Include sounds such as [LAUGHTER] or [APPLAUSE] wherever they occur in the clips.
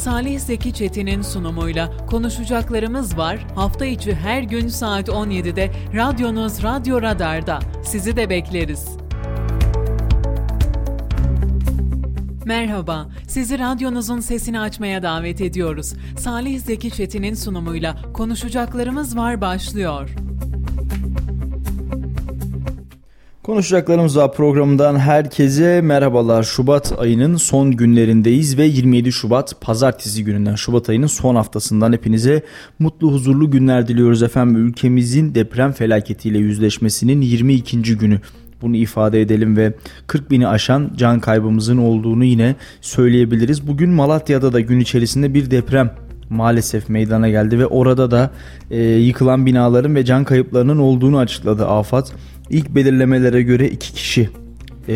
Salih Zeki Çetin'in sunumuyla konuşacaklarımız var. Hafta içi her gün saat 17'de radyonuz Radyo Radar'da. Sizi de bekleriz. Merhaba, sizi radyonuzun sesini açmaya davet ediyoruz. Salih Zeki Çetin'in sunumuyla konuşacaklarımız var başlıyor. Konuşacaklarımız var programından herkese merhabalar. Şubat ayının son günlerindeyiz ve 27 Şubat pazartesi gününden Şubat ayının son haftasından hepinize mutlu huzurlu günler diliyoruz efendim. Ülkemizin deprem felaketiyle yüzleşmesinin 22. günü bunu ifade edelim ve 40 bini aşan can kaybımızın olduğunu yine söyleyebiliriz. Bugün Malatya'da da gün içerisinde bir deprem maalesef meydana geldi ve orada da e, yıkılan binaların ve can kayıplarının olduğunu açıkladı AFAD. İlk belirlemelere göre iki kişi e,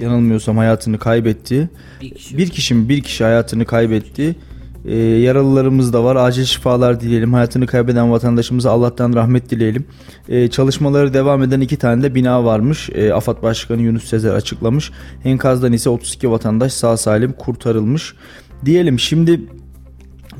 yanılmıyorsam hayatını kaybetti. Bir kişi. Bir kişi mi? Bir kişi hayatını kaybetti. E, yaralılarımız da var. Acil şifalar dileyelim. Hayatını kaybeden vatandaşımıza Allah'tan rahmet dileyelim. E, çalışmaları devam eden iki tane de bina varmış. E, AFAD Başkanı Yunus Sezer açıklamış. Enkazdan ise 32 vatandaş sağ salim kurtarılmış. Diyelim şimdi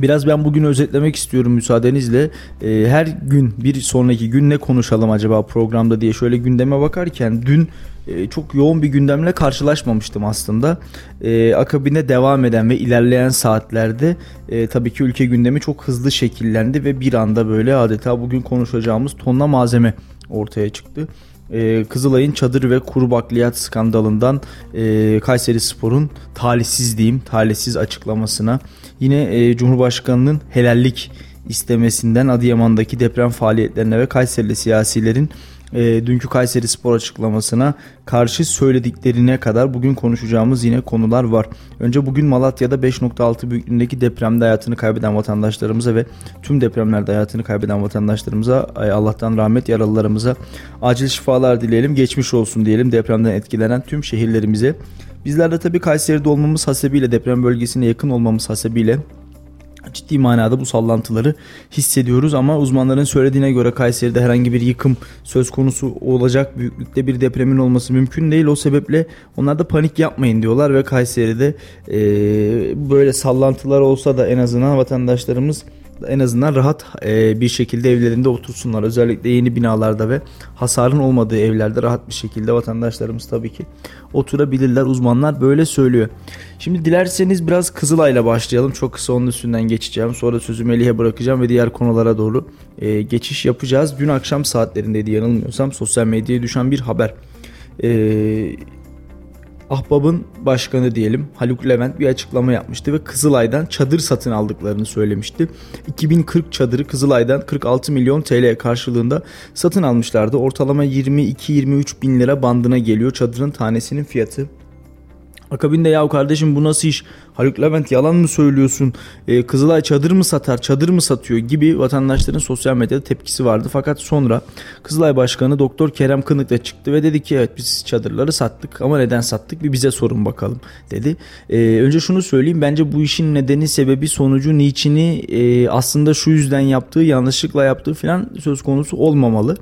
Biraz ben bugün özetlemek istiyorum müsaadenizle. Ee, her gün bir sonraki gün ne konuşalım acaba programda diye şöyle gündeme bakarken dün e, çok yoğun bir gündemle karşılaşmamıştım aslında. E, akabinde devam eden ve ilerleyen saatlerde e, tabii ki ülke gündemi çok hızlı şekillendi ve bir anda böyle adeta bugün konuşacağımız tonla malzeme ortaya çıktı e, Kızılay'ın çadır ve kuru bakliyat skandalından e, Kayseri Spor'un talihsiz diyeyim talihsiz açıklamasına yine e, Cumhurbaşkanı'nın helallik istemesinden Adıyaman'daki deprem faaliyetlerine ve Kayserili siyasilerin e, dünkü Kayseri Spor açıklamasına karşı söylediklerine kadar bugün konuşacağımız yine konular var. Önce bugün Malatya'da 5.6 büyüklüğündeki depremde hayatını kaybeden vatandaşlarımıza ve tüm depremlerde hayatını kaybeden vatandaşlarımıza Allah'tan rahmet yaralılarımıza acil şifalar dileyelim, geçmiş olsun diyelim depremden etkilenen tüm şehirlerimize. Bizler de tabii Kayseri'de olmamız hasebiyle deprem bölgesine yakın olmamız hasebiyle ciddi manada bu sallantıları hissediyoruz ama uzmanların söylediğine göre Kayseri'de herhangi bir yıkım söz konusu olacak büyüklükte bir depremin olması mümkün değil. O sebeple onlar da panik yapmayın diyorlar ve Kayseri'de e, böyle sallantılar olsa da en azından vatandaşlarımız en azından rahat e, bir şekilde evlerinde otursunlar. Özellikle yeni binalarda ve hasarın olmadığı evlerde rahat bir şekilde vatandaşlarımız tabii ki oturabilirler. Uzmanlar böyle söylüyor. Şimdi dilerseniz biraz Kızılay'la başlayalım. Çok kısa onun üstünden geçeceğim. Sonra sözü Melih'e bırakacağım ve diğer konulara doğru e, geçiş yapacağız. Dün akşam saatlerindeydi yanılmıyorsam sosyal medyaya düşen bir haber. Eee Ahbab'ın başkanı diyelim Haluk Levent bir açıklama yapmıştı ve Kızılay'dan çadır satın aldıklarını söylemişti. 2040 çadırı Kızılay'dan 46 milyon TL karşılığında satın almışlardı. Ortalama 22-23 bin lira bandına geliyor çadırın tanesinin fiyatı. Akabinde ya kardeşim bu nasıl iş? Haluk Levent yalan mı söylüyorsun? Ee, Kızılay çadır mı satar? Çadır mı satıyor? Gibi vatandaşların sosyal medyada tepkisi vardı. Fakat sonra Kızılay Başkanı Doktor Kerem Kınık da çıktı ve dedi ki evet biz çadırları sattık ama neden sattık bir bize sorun bakalım dedi. Ee, önce şunu söyleyeyim bence bu işin nedeni sebebi sonucu niçini e, aslında şu yüzden yaptığı yanlışlıkla yaptığı falan söz konusu olmamalı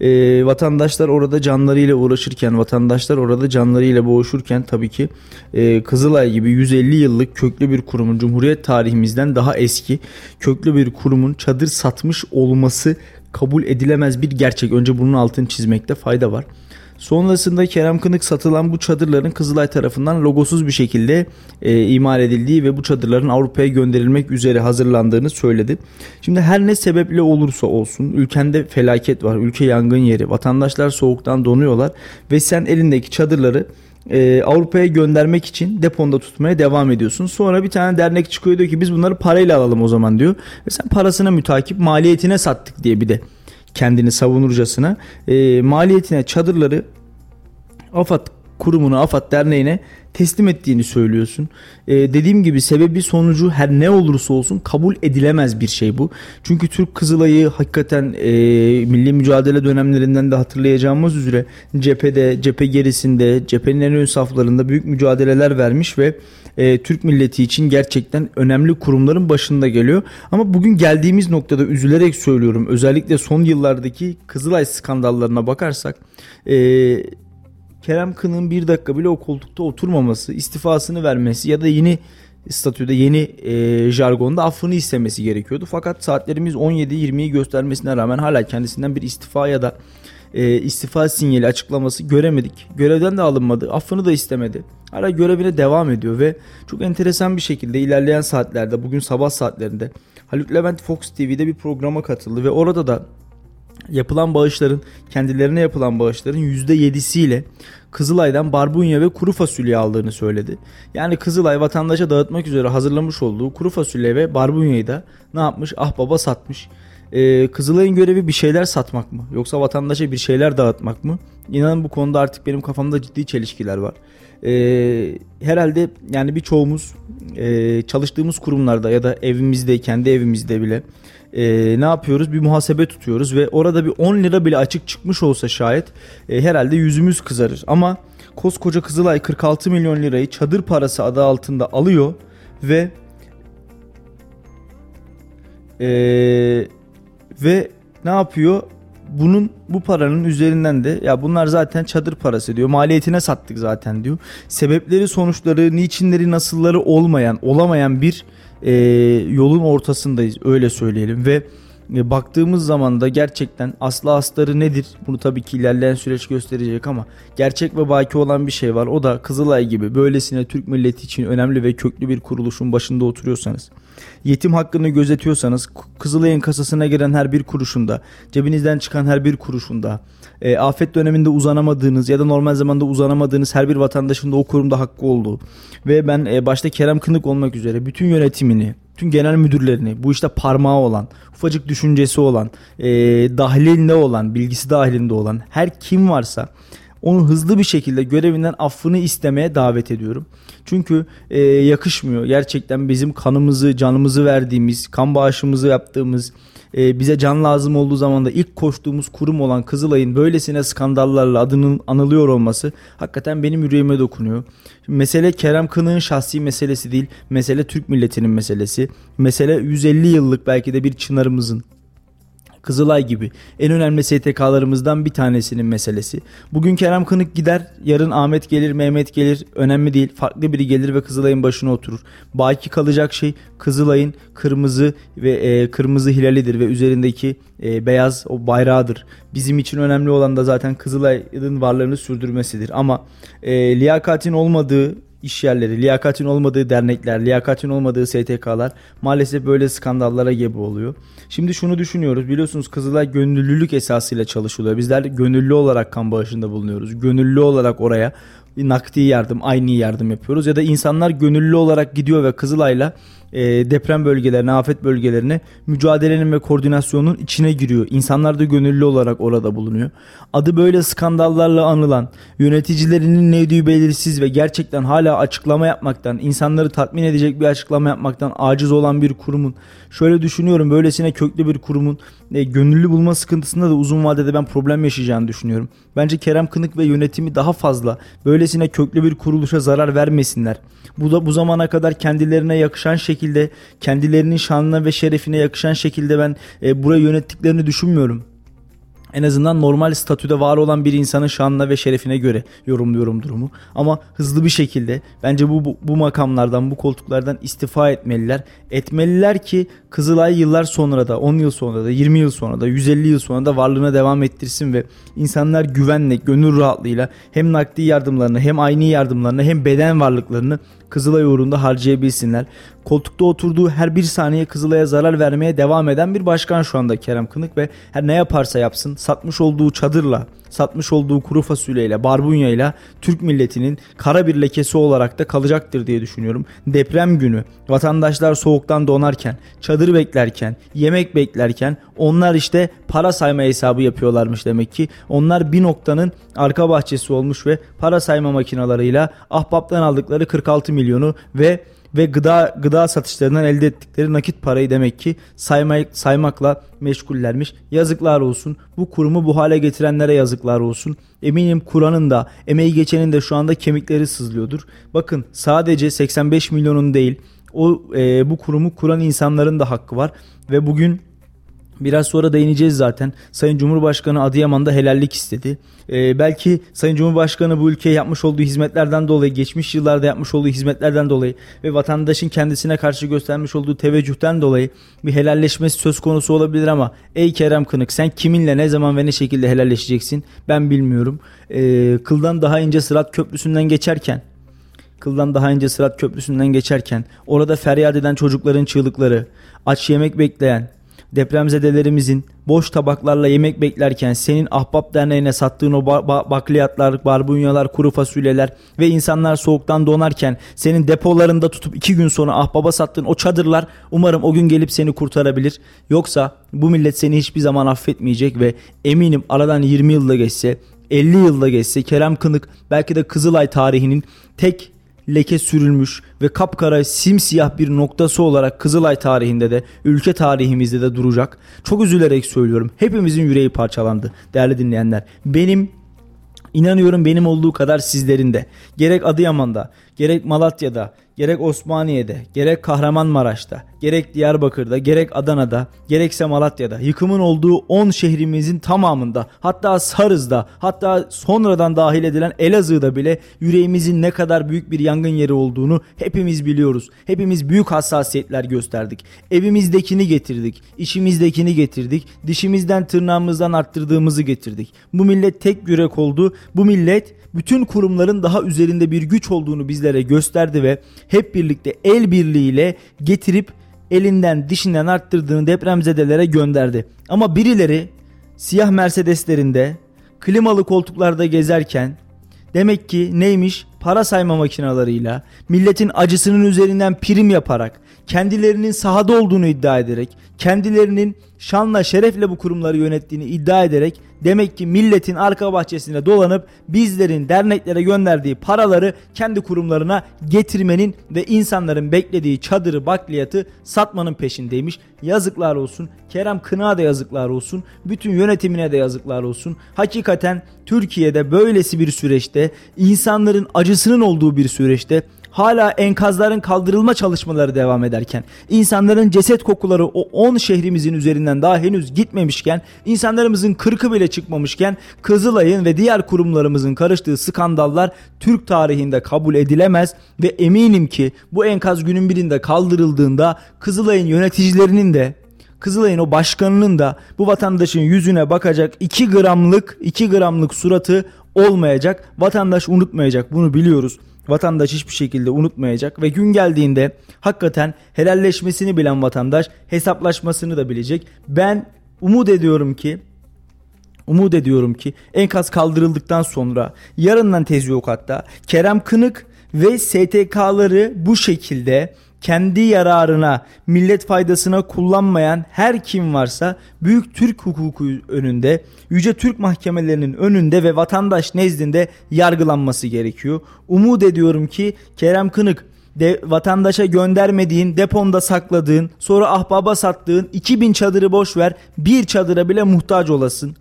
e, vatandaşlar orada canlarıyla uğraşırken, vatandaşlar orada canlarıyla boğuşurken tabii ki e, Kızılay gibi 150 yıllık köklü bir kurumun Cumhuriyet tarihimizden daha eski köklü bir kurumun çadır satmış olması kabul edilemez bir gerçek. Önce bunun altını çizmekte fayda var. Sonrasında Kerem Kınık satılan bu çadırların Kızılay tarafından logosuz bir şekilde e, imal edildiği ve bu çadırların Avrupa'ya gönderilmek üzere hazırlandığını söyledi. Şimdi her ne sebeple olursa olsun ülkende felaket var, ülke yangın yeri, vatandaşlar soğuktan donuyorlar ve sen elindeki çadırları e, Avrupa'ya göndermek için deponda tutmaya devam ediyorsun. Sonra bir tane dernek çıkıyor diyor ki biz bunları parayla alalım o zaman diyor. Ve sen parasına mütakip maliyetine sattık diye bir de kendini savunurcasına e, maliyetine çadırları AFAD kurumuna, AFAD derneğine teslim ettiğini söylüyorsun. Ee, dediğim gibi sebebi sonucu her ne olursa olsun kabul edilemez bir şey bu. Çünkü Türk Kızılay'ı hakikaten e, milli mücadele dönemlerinden de hatırlayacağımız üzere cephede, cephe gerisinde, cephenin en ön saflarında büyük mücadeleler vermiş ve e, Türk milleti için gerçekten önemli kurumların başında geliyor. Ama bugün geldiğimiz noktada üzülerek söylüyorum. Özellikle son yıllardaki Kızılay skandallarına bakarsak e, Kerem Kın'ın bir dakika bile o koltukta oturmaması, istifasını vermesi ya da yeni statüde yeni e, jargonda affını istemesi gerekiyordu. Fakat saatlerimiz 17-20'yi göstermesine rağmen hala kendisinden bir istifa ya da e, istifa sinyali açıklaması göremedik. Görevden de alınmadı. Affını da istemedi. Hala görevine devam ediyor ve çok enteresan bir şekilde ilerleyen saatlerde bugün sabah saatlerinde Haluk Levent Fox TV'de bir programa katıldı ve orada da yapılan bağışların kendilerine yapılan bağışların %7'siyle Kızılay'dan barbunya ve kuru fasulye aldığını söyledi. Yani Kızılay vatandaşa dağıtmak üzere hazırlamış olduğu kuru fasulye ve barbunyayı da ne yapmış? Ah baba satmış. Ee, Kızılay'ın görevi bir şeyler satmak mı? Yoksa vatandaşa bir şeyler dağıtmak mı? İnanın bu konuda artık benim kafamda ciddi çelişkiler var. Ee, herhalde yani birçoğumuz e, çalıştığımız kurumlarda ya da evimizde, kendi evimizde bile e, ne yapıyoruz? Bir muhasebe tutuyoruz ve orada bir 10 lira bile açık çıkmış olsa şayet e, herhalde yüzümüz kızarır. Ama koskoca Kızılay 46 milyon lirayı çadır parası adı altında alıyor ve e, ve ne yapıyor? Bunun bu paranın üzerinden de ya bunlar zaten çadır parası diyor. Maliyetine sattık zaten diyor. Sebepleri, sonuçları, niçinleri, nasılları olmayan, olamayan bir e, yolun ortasındayız öyle söyleyelim ve e, baktığımız zaman da gerçekten aslı astarı nedir? Bunu tabii ki ilerleyen süreç gösterecek ama gerçek ve baki olan bir şey var. O da Kızılay gibi böylesine Türk milleti için önemli ve köklü bir kuruluşun başında oturuyorsanız yetim hakkını gözetiyorsanız Kızılay'ın kasasına giren her bir kuruşunda, cebinizden çıkan her bir kuruşunda, e, afet döneminde uzanamadığınız ya da normal zamanda uzanamadığınız her bir vatandaşın da o kurumda hakkı olduğu ve ben e, başta Kerem Kınık olmak üzere bütün yönetimini, tüm genel müdürlerini, bu işte parmağı olan, ufacık düşüncesi olan, e, dahilinde olan, bilgisi dahilinde olan her kim varsa onu hızlı bir şekilde görevinden affını istemeye davet ediyorum. Çünkü e, yakışmıyor. Gerçekten bizim kanımızı, canımızı verdiğimiz, kan bağışımızı yaptığımız, e, bize can lazım olduğu zaman da ilk koştuğumuz kurum olan Kızılay'ın böylesine skandallarla adının anılıyor olması hakikaten benim yüreğime dokunuyor. Şimdi mesele Kerem Kınık'ın şahsi meselesi değil, mesele Türk milletinin meselesi. Mesele 150 yıllık belki de bir çınarımızın, Kızılay gibi en önemli STK'larımızdan bir tanesinin meselesi. Bugün Kerem Kınık gider, yarın Ahmet gelir, Mehmet gelir. Önemli değil. Farklı biri gelir ve Kızılay'ın başına oturur. Baki kalacak şey Kızılay'ın kırmızı ve e, kırmızı hilalidir ve üzerindeki e, beyaz o bayrağıdır. Bizim için önemli olan da zaten Kızılay'ın varlığını sürdürmesidir. Ama e, liyakatin olmadığı iş yerleri, liyakatin olmadığı dernekler, liyakatin olmadığı STK'lar maalesef böyle skandallara gebe oluyor. Şimdi şunu düşünüyoruz. Biliyorsunuz Kızılay gönüllülük esasıyla çalışılıyor. Bizler gönüllü olarak kan bağışında bulunuyoruz. Gönüllü olarak oraya nakdi yardım, aynı yardım yapıyoruz. Ya da insanlar gönüllü olarak gidiyor ve Kızılay'la e, deprem bölgelerine, afet bölgelerine mücadelenin ve koordinasyonun içine giriyor. İnsanlar da gönüllü olarak orada bulunuyor. Adı böyle skandallarla anılan, yöneticilerinin neydiği belirsiz ve gerçekten hala açıklama yapmaktan, insanları tatmin edecek bir açıklama yapmaktan aciz olan bir kurumun, şöyle düşünüyorum böylesine köklü bir kurumun e, gönüllü bulma sıkıntısında da uzun vadede ben problem yaşayacağını düşünüyorum. Bence Kerem Kınık ve yönetimi daha fazla böylesine köklü bir kuruluşa zarar vermesinler. Bu da bu zamana kadar kendilerine yakışan şekilde, kendilerinin şanına ve şerefine yakışan şekilde ben e, burayı yönettiklerini düşünmüyorum en azından normal statüde var olan bir insanın şanına ve şerefine göre yorumluyorum durumu. Ama hızlı bir şekilde bence bu, bu, bu makamlardan, bu koltuklardan istifa etmeliler. Etmeliler ki Kızılay yıllar sonra da, 10 yıl sonra da, 20 yıl sonra da, 150 yıl sonra da varlığına devam ettirsin ve insanlar güvenle, gönül rahatlığıyla hem nakdi yardımlarını, hem aynı yardımlarını, hem beden varlıklarını Kızılay uğrunda harcayabilsinler. Koltukta oturduğu her bir saniye Kızılay'a zarar vermeye devam eden bir başkan şu anda Kerem Kınık ve her ne yaparsa yapsın satmış olduğu çadırla, satmış olduğu kuru fasulyeyle, barbunyayla Türk milletinin kara bir lekesi olarak da kalacaktır diye düşünüyorum. Deprem günü vatandaşlar soğuktan donarken, çadır beklerken, yemek beklerken onlar işte para sayma hesabı yapıyorlarmış demek ki. Onlar bir noktanın arka bahçesi olmuş ve para sayma makinalarıyla ahbaptan aldıkları 46 milyonu ve ve gıda gıda satışlarından elde ettikleri nakit parayı demek ki saymak, saymakla meşgullermiş. Yazıklar olsun. Bu kurumu bu hale getirenlere yazıklar olsun. Eminim Kur'an'ın da emeği geçenin de şu anda kemikleri sızlıyordur. Bakın sadece 85 milyonun değil o e, bu kurumu kuran insanların da hakkı var ve bugün Biraz sonra değineceğiz zaten. Sayın Cumhurbaşkanı Adıyaman'da helallik istedi. Ee, belki Sayın Cumhurbaşkanı bu ülkeye yapmış olduğu hizmetlerden dolayı, geçmiş yıllarda yapmış olduğu hizmetlerden dolayı ve vatandaşın kendisine karşı göstermiş olduğu teveccühten dolayı bir helalleşmesi söz konusu olabilir ama ey Kerem Kınık sen kiminle ne zaman ve ne şekilde helalleşeceksin ben bilmiyorum. Ee, kıldan daha ince Sırat Köprüsü'nden geçerken kıldan daha ince Sırat Köprüsü'nden geçerken orada feryat eden çocukların çığlıkları, aç yemek bekleyen, depremzedelerimizin boş tabaklarla yemek beklerken senin Ahbap Derneği'ne sattığın o ba- ba- bakliyatlar, barbunyalar, kuru fasulyeler ve insanlar soğuktan donarken senin depolarında tutup iki gün sonra Ahbap'a sattığın o çadırlar umarım o gün gelip seni kurtarabilir. Yoksa bu millet seni hiçbir zaman affetmeyecek ve eminim aradan 20 yılda geçse 50 yılda geçse Kerem Kınık belki de Kızılay tarihinin tek leke sürülmüş ve kapkara simsiyah bir noktası olarak Kızılay tarihinde de ülke tarihimizde de duracak. Çok üzülerek söylüyorum. Hepimizin yüreği parçalandı değerli dinleyenler. Benim inanıyorum benim olduğu kadar sizlerin de. Gerek Adıyaman'da, gerek Malatya'da, gerek Osmaniye'de, gerek Kahramanmaraş'ta, gerek Diyarbakır'da, gerek Adana'da, gerekse Malatya'da, yıkımın olduğu 10 şehrimizin tamamında, hatta Sarız'da, hatta sonradan dahil edilen Elazığ'da bile yüreğimizin ne kadar büyük bir yangın yeri olduğunu hepimiz biliyoruz. Hepimiz büyük hassasiyetler gösterdik. Evimizdekini getirdik, işimizdekini getirdik, dişimizden tırnağımızdan arttırdığımızı getirdik. Bu millet tek yürek oldu. Bu millet bütün kurumların daha üzerinde bir güç olduğunu bizlere gösterdi ve hep birlikte el birliğiyle getirip elinden dişinden arttırdığını depremzedelere gönderdi. Ama birileri siyah Mercedeslerinde klimalı koltuklarda gezerken demek ki neymiş para sayma makinalarıyla milletin acısının üzerinden prim yaparak kendilerinin sahada olduğunu iddia ederek kendilerinin şanla şerefle bu kurumları yönettiğini iddia ederek demek ki milletin arka bahçesine dolanıp bizlerin derneklere gönderdiği paraları kendi kurumlarına getirmenin ve insanların beklediği çadırı bakliyatı satmanın peşindeymiş. Yazıklar olsun. Kerem Kına da yazıklar olsun. Bütün yönetimine de yazıklar olsun. Hakikaten Türkiye'de böylesi bir süreçte insanların acısının olduğu bir süreçte hala enkazların kaldırılma çalışmaları devam ederken, insanların ceset kokuları o 10 şehrimizin üzerinden daha henüz gitmemişken, insanlarımızın kırkı bile çıkmamışken Kızılay'ın ve diğer kurumlarımızın karıştığı skandallar Türk tarihinde kabul edilemez ve eminim ki bu enkaz günün birinde kaldırıldığında Kızılay'ın yöneticilerinin de Kızılay'ın o başkanının da bu vatandaşın yüzüne bakacak 2 gramlık 2 gramlık suratı olmayacak. Vatandaş unutmayacak bunu biliyoruz. Vatandaş hiçbir şekilde unutmayacak ve gün geldiğinde hakikaten helalleşmesini bilen vatandaş hesaplaşmasını da bilecek. Ben umut ediyorum ki umut ediyorum ki enkaz kaldırıldıktan sonra yarından tezi yok hatta Kerem Kınık ve STK'ları bu şekilde kendi yararına, millet faydasına kullanmayan her kim varsa büyük Türk hukuku önünde, yüce Türk mahkemelerinin önünde ve vatandaş nezdinde yargılanması gerekiyor. Umut ediyorum ki Kerem Kınık de, vatandaşa göndermediğin, deponda sakladığın, sonra ahbaba sattığın 2000 çadırı boş ver, bir çadıra bile muhtaç olasın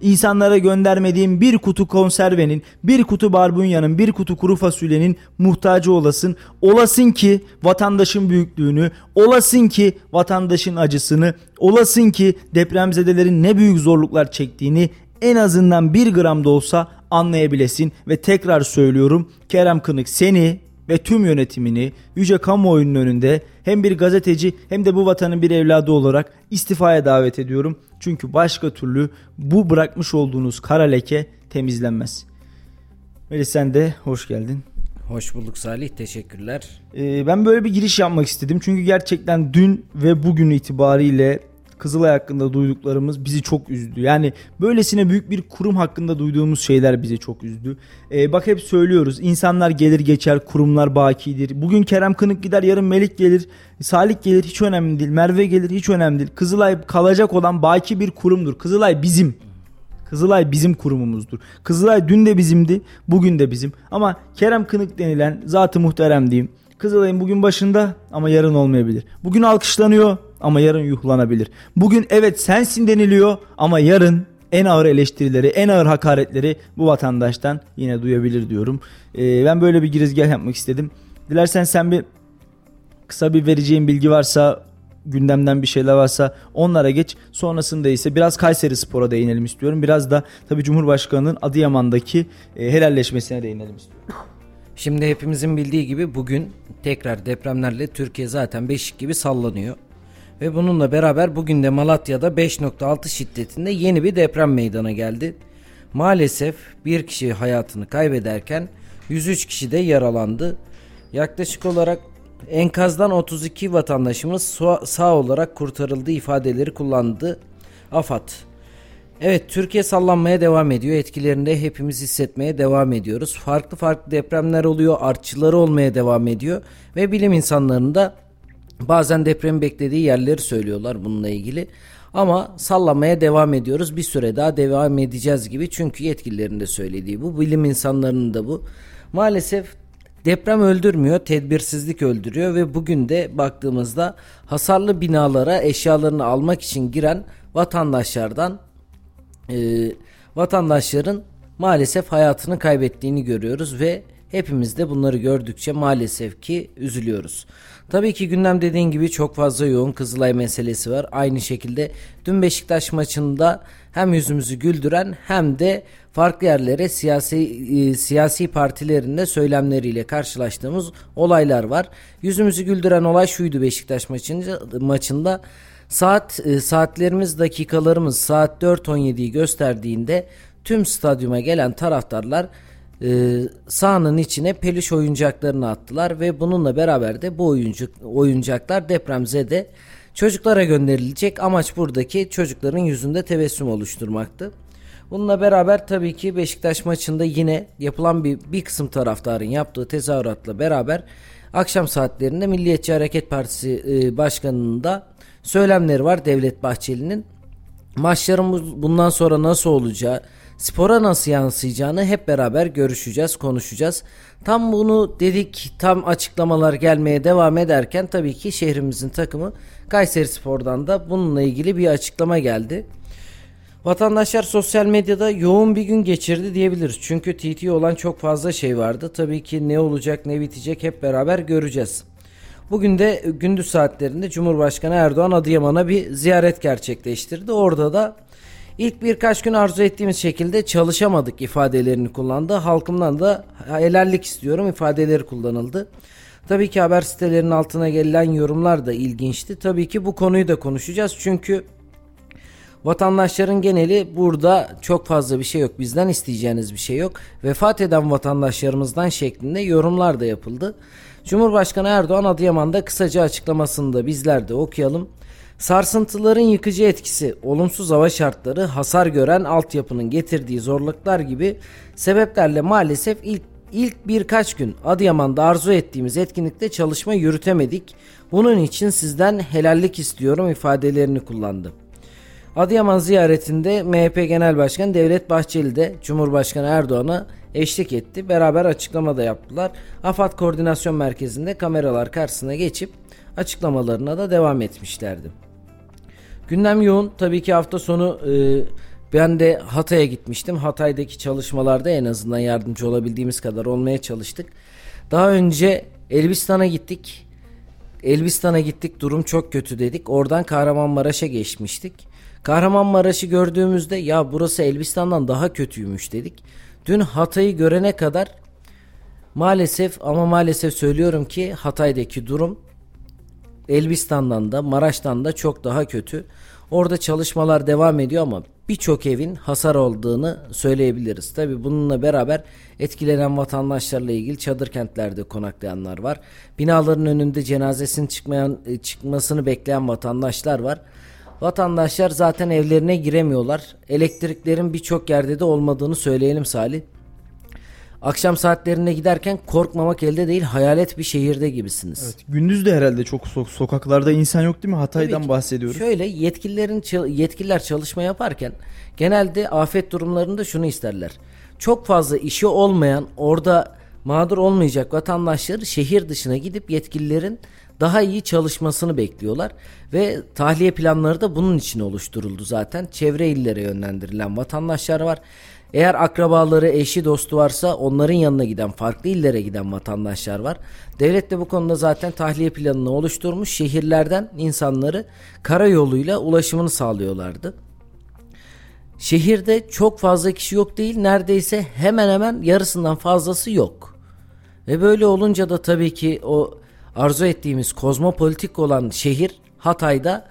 insanlara göndermediğim bir kutu konservenin, bir kutu barbunyanın, bir kutu kuru fasulyenin muhtacı olasın. Olasın ki vatandaşın büyüklüğünü, olasın ki vatandaşın acısını, olasın ki depremzedelerin ne büyük zorluklar çektiğini en azından bir gram da olsa anlayabilesin ve tekrar söylüyorum Kerem Kınık seni ve tüm yönetimini yüce kamuoyunun önünde hem bir gazeteci hem de bu vatanın bir evladı olarak istifaya davet ediyorum. Çünkü başka türlü bu bırakmış olduğunuz kara leke temizlenmez. Melis sen de hoş geldin. Hoş bulduk Salih. Teşekkürler. Ee, ben böyle bir giriş yapmak istedim. Çünkü gerçekten dün ve bugün itibariyle Kızılay hakkında duyduklarımız bizi çok üzdü. Yani böylesine büyük bir kurum hakkında duyduğumuz şeyler bizi çok üzdü. Ee, bak hep söylüyoruz. İnsanlar gelir geçer, kurumlar bakidir. Bugün Kerem Kınık gider, yarın Melik gelir, Salih gelir hiç önemli değil. Merve gelir hiç önemli değil. Kızılay kalacak olan baki bir kurumdur. Kızılay bizim. Kızılay bizim kurumumuzdur. Kızılay dün de bizimdi, bugün de bizim. Ama Kerem Kınık denilen zatı muhterem diyeyim. Kızılay'ın bugün başında ama yarın olmayabilir. Bugün alkışlanıyor ama yarın yuhlanabilir. Bugün evet sensin deniliyor ama yarın en ağır eleştirileri, en ağır hakaretleri bu vatandaştan yine duyabilir diyorum. Ee, ben böyle bir girizgah yapmak istedim. Dilersen sen bir kısa bir vereceğin bilgi varsa gündemden bir şeyler varsa onlara geç. Sonrasında ise biraz Kayseri Spor'a değinelim istiyorum. Biraz da tabii Cumhurbaşkanı'nın Adıyaman'daki e, helalleşmesine değinelim istiyorum. Şimdi hepimizin bildiği gibi bugün tekrar depremlerle Türkiye zaten beşik gibi sallanıyor. Ve bununla beraber bugün de Malatya'da 5.6 şiddetinde yeni bir deprem meydana geldi. Maalesef bir kişi hayatını kaybederken 103 kişi de yaralandı. Yaklaşık olarak enkazdan 32 vatandaşımız sağ olarak kurtarıldı ifadeleri kullandı AFAD. Evet Türkiye sallanmaya devam ediyor. Etkilerini de hepimiz hissetmeye devam ediyoruz. Farklı farklı depremler oluyor. Artçıları olmaya devam ediyor. Ve bilim insanlarının da bazen deprem beklediği yerleri söylüyorlar bununla ilgili. Ama sallamaya devam ediyoruz. Bir süre daha devam edeceğiz gibi. Çünkü yetkililerin de söylediği bu. Bilim insanlarının da bu. Maalesef deprem öldürmüyor, tedbirsizlik öldürüyor ve bugün de baktığımızda hasarlı binalara eşyalarını almak için giren vatandaşlardan e, vatandaşların maalesef hayatını kaybettiğini görüyoruz ve hepimiz de bunları gördükçe maalesef ki üzülüyoruz. Tabii ki gündem dediğin gibi çok fazla yoğun Kızılay meselesi var. Aynı şekilde dün Beşiktaş maçında hem yüzümüzü güldüren hem de farklı yerlere siyasi e, siyasi partilerin de söylemleriyle karşılaştığımız olaylar var. Yüzümüzü güldüren olay şuydu Beşiktaş maçında maçında saat e, saatlerimiz dakikalarımız saat 4.17'yi gösterdiğinde tüm stadyuma gelen taraftarlar e, sahanın içine peluş oyuncaklarını attılar ve bununla beraber de bu oyuncak, oyuncaklar depremzede çocuklara gönderilecek. Amaç buradaki çocukların yüzünde tebessüm oluşturmaktı. Bununla beraber tabii ki Beşiktaş maçında yine yapılan bir, bir kısım taraftarın yaptığı tezahüratla beraber akşam saatlerinde Milliyetçi Hareket Partisi e, Başkanı'nın da söylemleri var Devlet Bahçeli'nin. Maçlarımız bundan sonra nasıl olacağı, spora nasıl yansıyacağını hep beraber görüşeceğiz, konuşacağız. Tam bunu dedik, tam açıklamalar gelmeye devam ederken tabii ki şehrimizin takımı Kayseri Spor'dan da bununla ilgili bir açıklama geldi. Vatandaşlar sosyal medyada yoğun bir gün geçirdi diyebiliriz. Çünkü TT olan çok fazla şey vardı. Tabii ki ne olacak ne bitecek hep beraber göreceğiz. Bugün de gündüz saatlerinde Cumhurbaşkanı Erdoğan Adıyaman'a bir ziyaret gerçekleştirdi. Orada da ilk birkaç gün arzu ettiğimiz şekilde çalışamadık ifadelerini kullandı. Halkımdan da helallik istiyorum ifadeleri kullanıldı. Tabii ki haber sitelerinin altına gelen yorumlar da ilginçti. Tabii ki bu konuyu da konuşacağız. Çünkü Vatandaşların geneli burada çok fazla bir şey yok. Bizden isteyeceğiniz bir şey yok. Vefat eden vatandaşlarımızdan şeklinde yorumlar da yapıldı. Cumhurbaşkanı Erdoğan Adıyaman'da kısaca açıklamasını da bizler de okuyalım. Sarsıntıların yıkıcı etkisi, olumsuz hava şartları, hasar gören altyapının getirdiği zorluklar gibi sebeplerle maalesef ilk ilk birkaç gün Adıyaman'da arzu ettiğimiz etkinlikte çalışma yürütemedik. Bunun için sizden helallik istiyorum ifadelerini kullandı. Adıyaman ziyaretinde MHP Genel Başkanı Devlet Bahçeli de Cumhurbaşkanı Erdoğan'a eşlik etti. Beraber açıklama da yaptılar. AFAD Koordinasyon Merkezi'nde kameralar karşısına geçip açıklamalarına da devam etmişlerdi. Gündem yoğun. Tabii ki hafta sonu e, ben de Hatay'a gitmiştim. Hatay'daki çalışmalarda en azından yardımcı olabildiğimiz kadar olmaya çalıştık. Daha önce Elbistan'a gittik. Elbistan'a gittik durum çok kötü dedik. Oradan Kahramanmaraş'a geçmiştik. Kahramanmaraş'ı gördüğümüzde ya burası Elbistan'dan daha kötüymüş dedik. Dün Hatay'ı görene kadar maalesef ama maalesef söylüyorum ki Hatay'daki durum Elbistan'dan da Maraş'tan da çok daha kötü. Orada çalışmalar devam ediyor ama birçok evin hasar olduğunu söyleyebiliriz. Tabi bununla beraber etkilenen vatandaşlarla ilgili çadır kentlerde konaklayanlar var. Binaların önünde cenazesinin çıkmayan, çıkmasını bekleyen vatandaşlar var. Vatandaşlar zaten evlerine giremiyorlar. Elektriklerin birçok yerde de olmadığını söyleyelim Salih. Akşam saatlerinde giderken korkmamak elde değil hayalet bir şehirde gibisiniz. Evet, gündüz de herhalde çok so- sokaklarda insan yok değil mi? Hatay'dan bahsediyoruz. Şöyle yetkililerin yetkililer çalışma yaparken genelde afet durumlarında şunu isterler. Çok fazla işi olmayan orada mağdur olmayacak vatandaşları şehir dışına gidip yetkililerin daha iyi çalışmasını bekliyorlar ve tahliye planları da bunun için oluşturuldu zaten. Çevre illere yönlendirilen vatandaşlar var. Eğer akrabaları, eşi, dostu varsa onların yanına giden, farklı illere giden vatandaşlar var. Devlet de bu konuda zaten tahliye planını oluşturmuş. Şehirlerden insanları karayoluyla ulaşımını sağlıyorlardı. Şehirde çok fazla kişi yok değil, neredeyse hemen hemen yarısından fazlası yok. Ve böyle olunca da tabii ki o arzu ettiğimiz kozmopolitik olan şehir Hatay'da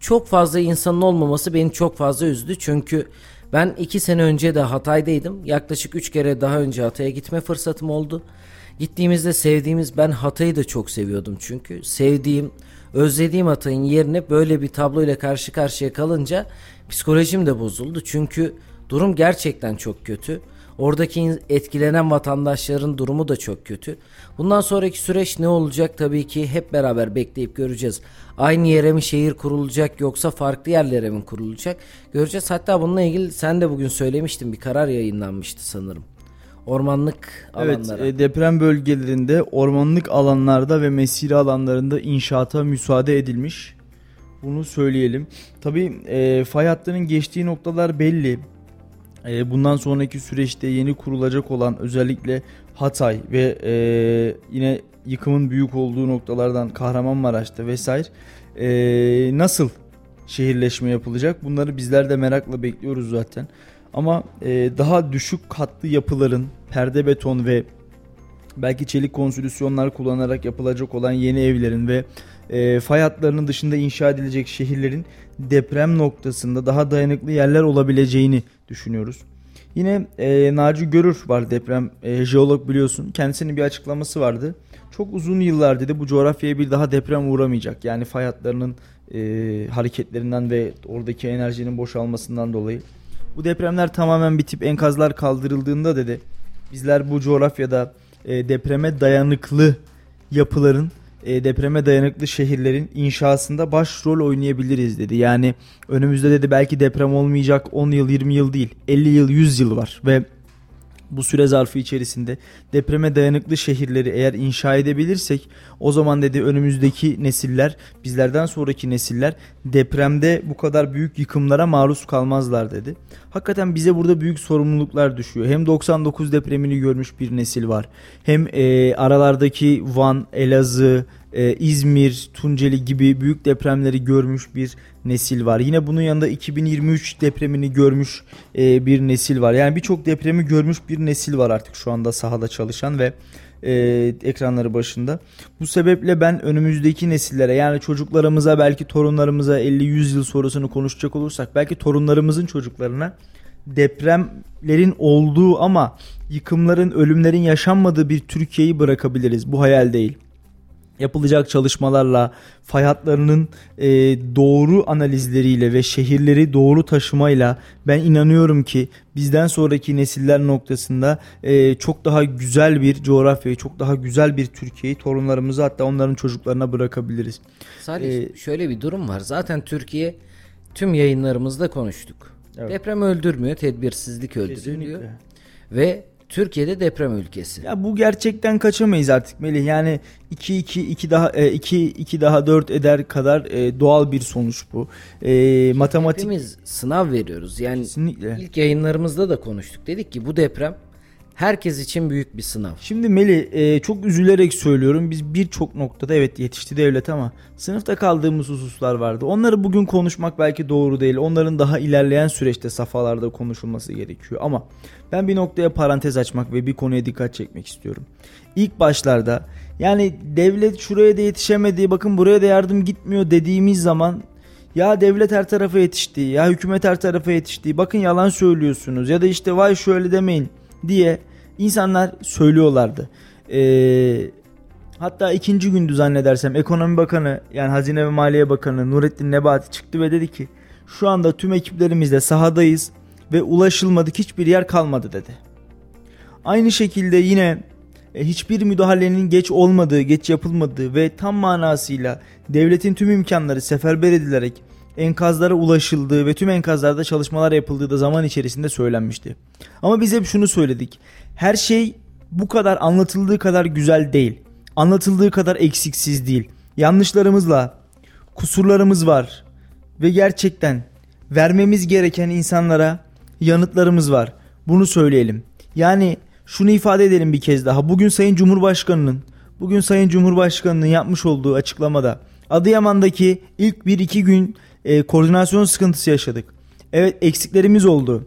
çok fazla insanın olmaması beni çok fazla üzdü. Çünkü ben iki sene önce de Hatay'daydım. Yaklaşık üç kere daha önce Hatay'a gitme fırsatım oldu. Gittiğimizde sevdiğimiz ben Hatay'ı da çok seviyordum çünkü. Sevdiğim, özlediğim Hatay'ın yerine böyle bir tabloyla karşı karşıya kalınca psikolojim de bozuldu. Çünkü durum gerçekten çok kötü. Oradaki etkilenen vatandaşların durumu da çok kötü. Bundan sonraki süreç ne olacak tabii ki hep beraber bekleyip göreceğiz. Aynı yere mi şehir kurulacak yoksa farklı yerlere mi kurulacak göreceğiz. Hatta bununla ilgili sen de bugün söylemiştin bir karar yayınlanmıştı sanırım. Ormanlık alanlara. Evet deprem bölgelerinde ormanlık alanlarda ve mesire alanlarında inşaata müsaade edilmiş. Bunu söyleyelim. Tabii e, fay hattının geçtiği noktalar belli. E, bundan sonraki süreçte yeni kurulacak olan özellikle Hatay ve e, yine yıkımın büyük olduğu noktalardan Kahramanmaraş'ta vesaire e, nasıl şehirleşme yapılacak? Bunları bizler de merakla bekliyoruz zaten. Ama e, daha düşük katlı yapıların perde beton ve belki çelik konstrüksiyonlar kullanarak yapılacak olan yeni evlerin ve e, fay hatlarının dışında inşa edilecek şehirlerin deprem noktasında daha dayanıklı yerler olabileceğini düşünüyoruz. Yine e, Naci Görür var deprem e, jeolog biliyorsun. Kendisinin bir açıklaması vardı. Çok uzun yıllar dedi bu coğrafyaya bir daha deprem uğramayacak. Yani fay hatlarının e, hareketlerinden ve oradaki enerjinin boşalmasından dolayı. Bu depremler tamamen bitip enkazlar kaldırıldığında dedi bizler bu coğrafyada e, depreme dayanıklı yapıların e, depreme dayanıklı şehirlerin inşasında başrol oynayabiliriz dedi. Yani önümüzde dedi belki deprem olmayacak 10 yıl 20 yıl değil 50 yıl 100 yıl var ve bu süre zarfı içerisinde depreme dayanıklı şehirleri eğer inşa edebilirsek o zaman dedi önümüzdeki nesiller bizlerden sonraki nesiller depremde bu kadar büyük yıkımlara maruz kalmazlar dedi. Hakikaten bize burada büyük sorumluluklar düşüyor. Hem 99 depremini görmüş bir nesil var. Hem e, aralardaki Van, Elazığ, e, İzmir, Tunceli gibi büyük depremleri görmüş bir nesil var. Yine bunun yanında 2023 depremini görmüş e, bir nesil var. Yani birçok depremi görmüş bir nesil var artık şu anda sahada çalışan ve e, ekranları başında. Bu sebeple ben önümüzdeki nesillere yani çocuklarımıza belki torunlarımıza 50-100 yıl sonrasını konuşacak olursak belki torunlarımızın çocuklarına depremlerin olduğu ama yıkımların, ölümlerin yaşanmadığı bir Türkiye'yi bırakabiliriz. Bu hayal değil yapılacak çalışmalarla fay hatlarının e, doğru analizleriyle ve şehirleri doğru taşımayla ben inanıyorum ki bizden sonraki nesiller noktasında e, çok daha güzel bir coğrafyayı, çok daha güzel bir Türkiye'yi torunlarımıza hatta onların çocuklarına bırakabiliriz. Salih ee, şöyle bir durum var. Zaten Türkiye tüm yayınlarımızda konuştuk. Evet. Deprem öldürmüyor, tedbirsizlik öldürüyor. Kesinlikle. Ve Türkiye'de deprem ülkesi. Ya bu gerçekten kaçamayız artık Melih. Yani 2 2 2 daha 2 e, 2 daha 4 eder kadar e, doğal bir sonuç bu. E, matematik Hepimiz sınav veriyoruz. Yani Kesinlikle. ilk yayınlarımızda da konuştuk. Dedik ki bu deprem herkes için büyük bir sınav. Şimdi Meli e, çok üzülerek söylüyorum. Biz birçok noktada evet yetişti devlet ama sınıfta kaldığımız hususlar vardı. Onları bugün konuşmak belki doğru değil. Onların daha ilerleyen süreçte safhalarda konuşulması gerekiyor. Ama ben bir noktaya parantez açmak ve bir konuya dikkat çekmek istiyorum. İlk başlarda yani devlet şuraya da yetişemedi bakın buraya da yardım gitmiyor dediğimiz zaman ya devlet her tarafa yetişti ya hükümet her tarafa yetişti bakın yalan söylüyorsunuz ya da işte vay şöyle demeyin diye insanlar söylüyorlardı. Ee, hatta ikinci gündü zannedersem ekonomi bakanı yani hazine ve maliye bakanı Nurettin Nebati çıktı ve dedi ki şu anda tüm ekiplerimizle sahadayız ve ulaşılmadık hiçbir yer kalmadı dedi. Aynı şekilde yine e, hiçbir müdahalenin geç olmadığı, geç yapılmadığı ve tam manasıyla devletin tüm imkanları seferber edilerek enkazlara ulaşıldığı ve tüm enkazlarda çalışmalar yapıldığı da zaman içerisinde söylenmişti. Ama biz hep şunu söyledik. Her şey bu kadar anlatıldığı kadar güzel değil. Anlatıldığı kadar eksiksiz değil. Yanlışlarımızla kusurlarımız var ve gerçekten vermemiz gereken insanlara yanıtlarımız var. Bunu söyleyelim. Yani şunu ifade edelim bir kez daha. Bugün Sayın Cumhurbaşkanı'nın bugün Sayın Cumhurbaşkanı'nın yapmış olduğu açıklamada Adıyaman'daki ilk 1-2 gün e, koordinasyon sıkıntısı yaşadık. Evet eksiklerimiz oldu.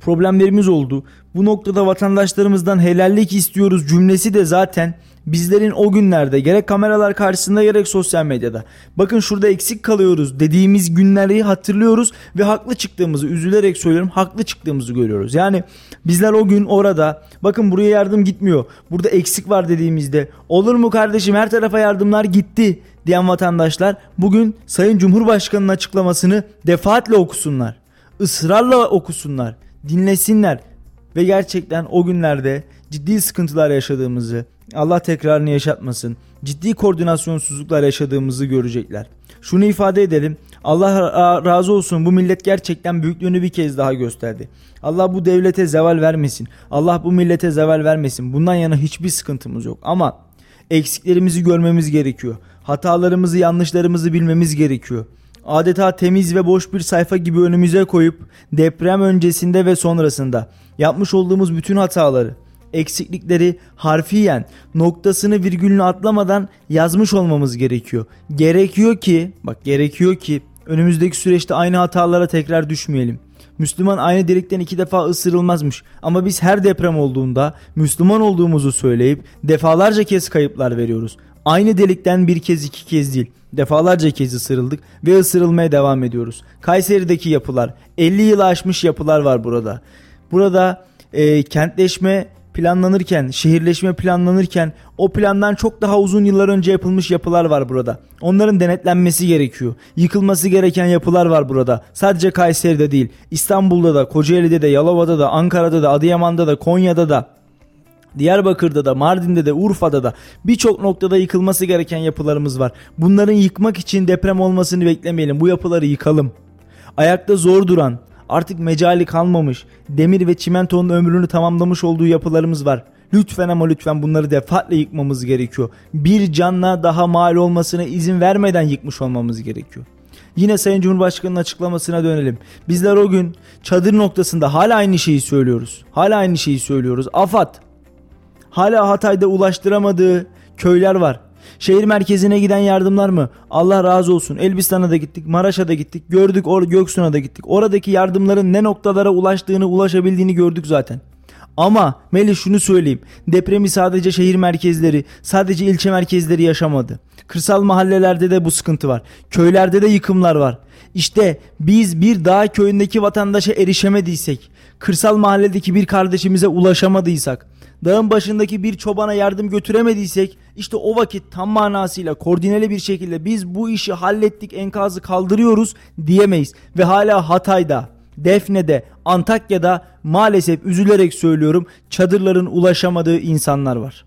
Problemlerimiz oldu. Bu noktada vatandaşlarımızdan helallik istiyoruz cümlesi de zaten bizlerin o günlerde gerek kameralar karşısında gerek sosyal medyada bakın şurada eksik kalıyoruz dediğimiz günleri hatırlıyoruz ve haklı çıktığımızı üzülerek söylüyorum haklı çıktığımızı görüyoruz. Yani bizler o gün orada bakın buraya yardım gitmiyor burada eksik var dediğimizde olur mu kardeşim her tarafa yardımlar gitti diyen vatandaşlar bugün Sayın Cumhurbaşkanı'nın açıklamasını defaatle okusunlar. ısrarla okusunlar, dinlesinler ve gerçekten o günlerde ciddi sıkıntılar yaşadığımızı, Allah tekrarını yaşatmasın, ciddi koordinasyonsuzluklar yaşadığımızı görecekler. Şunu ifade edelim. Allah razı olsun bu millet gerçekten büyüklüğünü bir kez daha gösterdi. Allah bu devlete zeval vermesin. Allah bu millete zeval vermesin. Bundan yana hiçbir sıkıntımız yok. Ama eksiklerimizi görmemiz gerekiyor. Hatalarımızı, yanlışlarımızı bilmemiz gerekiyor. Adeta temiz ve boş bir sayfa gibi önümüze koyup deprem öncesinde ve sonrasında yapmış olduğumuz bütün hataları, eksiklikleri harfiyen noktasını virgülünü atlamadan yazmış olmamız gerekiyor. Gerekiyor ki bak gerekiyor ki önümüzdeki süreçte aynı hatalara tekrar düşmeyelim. Müslüman aynı delikten iki defa ısırılmazmış. Ama biz her deprem olduğunda Müslüman olduğumuzu söyleyip defalarca kez kayıplar veriyoruz. Aynı delikten bir kez iki kez değil. Defalarca kez ısırıldık ve ısırılmaya devam ediyoruz. Kayseri'deki yapılar 50 yıl aşmış yapılar var burada. Burada e, kentleşme planlanırken, şehirleşme planlanırken o plandan çok daha uzun yıllar önce yapılmış yapılar var burada. Onların denetlenmesi gerekiyor. Yıkılması gereken yapılar var burada. Sadece Kayseri'de değil, İstanbul'da da, Kocaeli'de de, Yalova'da da, Ankara'da da, Adıyaman'da da, Konya'da da, Diyarbakır'da da, Mardin'de de, Urfa'da da birçok noktada yıkılması gereken yapılarımız var. Bunların yıkmak için deprem olmasını beklemeyelim. Bu yapıları yıkalım. Ayakta zor duran, Artık mecali kalmamış. Demir ve çimentonun ömrünü tamamlamış olduğu yapılarımız var. Lütfen ama lütfen bunları defaatle yıkmamız gerekiyor. Bir canla daha mal olmasına izin vermeden yıkmış olmamız gerekiyor. Yine Sayın Cumhurbaşkanı'nın açıklamasına dönelim. Bizler o gün çadır noktasında hala aynı şeyi söylüyoruz. Hala aynı şeyi söylüyoruz. AFAD hala Hatay'da ulaştıramadığı köyler var. Şehir merkezine giden yardımlar mı? Allah razı olsun. Elbistan'a da gittik, Maraş'a da gittik, gördük or Göksu'na da gittik. Oradaki yardımların ne noktalara ulaştığını, ulaşabildiğini gördük zaten. Ama Melih şunu söyleyeyim. Depremi sadece şehir merkezleri, sadece ilçe merkezleri yaşamadı. Kırsal mahallelerde de bu sıkıntı var. Köylerde de yıkımlar var. İşte biz bir dağ köyündeki vatandaşa erişemediysek, kırsal mahalledeki bir kardeşimize ulaşamadıysak, dağın başındaki bir çobana yardım götüremediysek işte o vakit tam manasıyla koordineli bir şekilde biz bu işi hallettik enkazı kaldırıyoruz diyemeyiz. Ve hala Hatay'da, Defne'de, Antakya'da maalesef üzülerek söylüyorum çadırların ulaşamadığı insanlar var.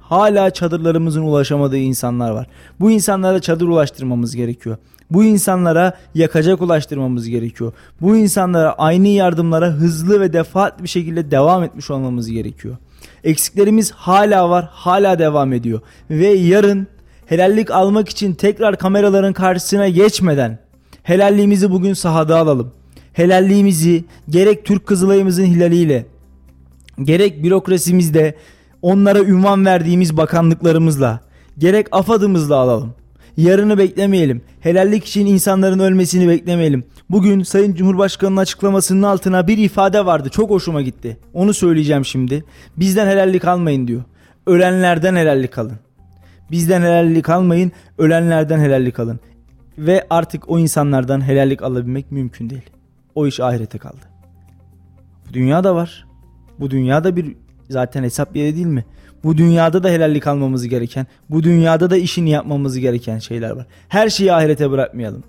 Hala çadırlarımızın ulaşamadığı insanlar var. Bu insanlara çadır ulaştırmamız gerekiyor. Bu insanlara yakacak ulaştırmamız gerekiyor. Bu insanlara aynı yardımlara hızlı ve defaat bir şekilde devam etmiş olmamız gerekiyor. Eksiklerimiz hala var, hala devam ediyor. Ve yarın helallik almak için tekrar kameraların karşısına geçmeden helalliğimizi bugün sahada alalım. Helalliğimizi gerek Türk Kızılayımızın hilaliyle gerek bürokrasimizde onlara ünvan verdiğimiz bakanlıklarımızla gerek AFAD'ımızla alalım. Yarını beklemeyelim. Helallik için insanların ölmesini beklemeyelim. Bugün Sayın Cumhurbaşkanı'nın açıklamasının altına bir ifade vardı. Çok hoşuma gitti. Onu söyleyeceğim şimdi. Bizden helallik almayın diyor. Ölenlerden helallik alın. Bizden helallik almayın, ölenlerden helallik alın. Ve artık o insanlardan helallik alabilmek mümkün değil. O iş ahirete kaldı. Bu dünya da var. Bu dünyada bir zaten hesap yeri değil mi? Bu dünyada da helallik almamız gereken, bu dünyada da işini yapmamız gereken şeyler var. Her şeyi ahirete bırakmayalım.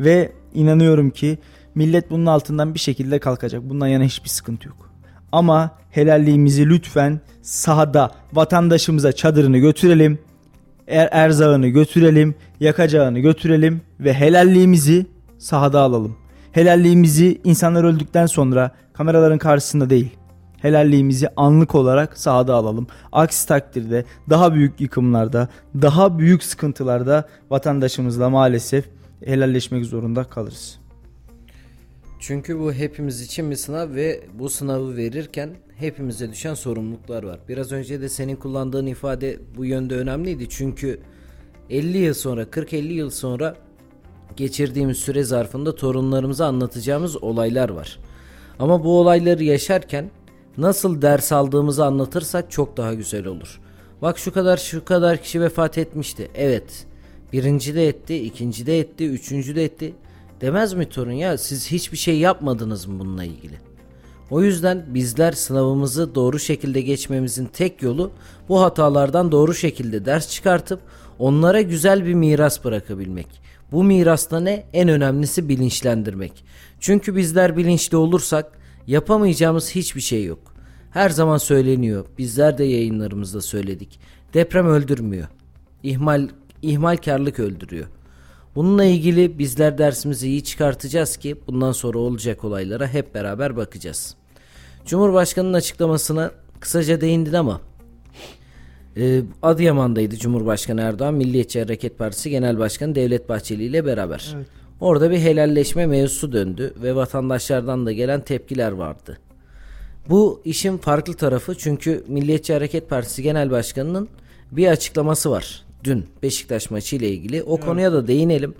Ve inanıyorum ki millet bunun altından bir şekilde kalkacak. Bundan yana hiçbir sıkıntı yok. Ama helalliğimizi lütfen sahada vatandaşımıza çadırını götürelim. Er erzağını götürelim, yakacağını götürelim ve helalliğimizi sahada alalım. Helalliğimizi insanlar öldükten sonra kameraların karşısında değil, helalliğimizi anlık olarak sahada alalım. Aksi takdirde daha büyük yıkımlarda, daha büyük sıkıntılarda vatandaşımızla maalesef helalleşmek zorunda kalırız. Çünkü bu hepimiz için bir sınav ve bu sınavı verirken hepimize düşen sorumluluklar var. Biraz önce de senin kullandığın ifade bu yönde önemliydi. Çünkü 50 yıl sonra, 40-50 yıl sonra geçirdiğimiz süre zarfında torunlarımıza anlatacağımız olaylar var. Ama bu olayları yaşarken nasıl ders aldığımızı anlatırsak çok daha güzel olur. Bak şu kadar şu kadar kişi vefat etmişti. Evet. Birinci de etti, ikinci de etti, üçüncü de etti. Demez mi torun ya siz hiçbir şey yapmadınız mı bununla ilgili? O yüzden bizler sınavımızı doğru şekilde geçmemizin tek yolu bu hatalardan doğru şekilde ders çıkartıp onlara güzel bir miras bırakabilmek. Bu mirasta ne? En önemlisi bilinçlendirmek. Çünkü bizler bilinçli olursak yapamayacağımız hiçbir şey yok. Her zaman söyleniyor. Bizler de yayınlarımızda söyledik. Deprem öldürmüyor. İhmal ihmalkarlık öldürüyor. Bununla ilgili bizler dersimizi iyi çıkartacağız ki bundan sonra olacak olaylara hep beraber bakacağız. Cumhurbaşkanının açıklamasına kısaca değindin ama e, Adıyaman'daydı Cumhurbaşkanı Erdoğan Milliyetçi Hareket Partisi Genel Başkanı Devlet Bahçeli ile beraber. Evet. Orada bir helalleşme mevzusu döndü ve vatandaşlardan da gelen tepkiler vardı. Bu işin farklı tarafı çünkü Milliyetçi Hareket Partisi Genel Başkanı'nın bir açıklaması var. Dün Beşiktaş maçı ile ilgili. O evet. konuya da değinelim.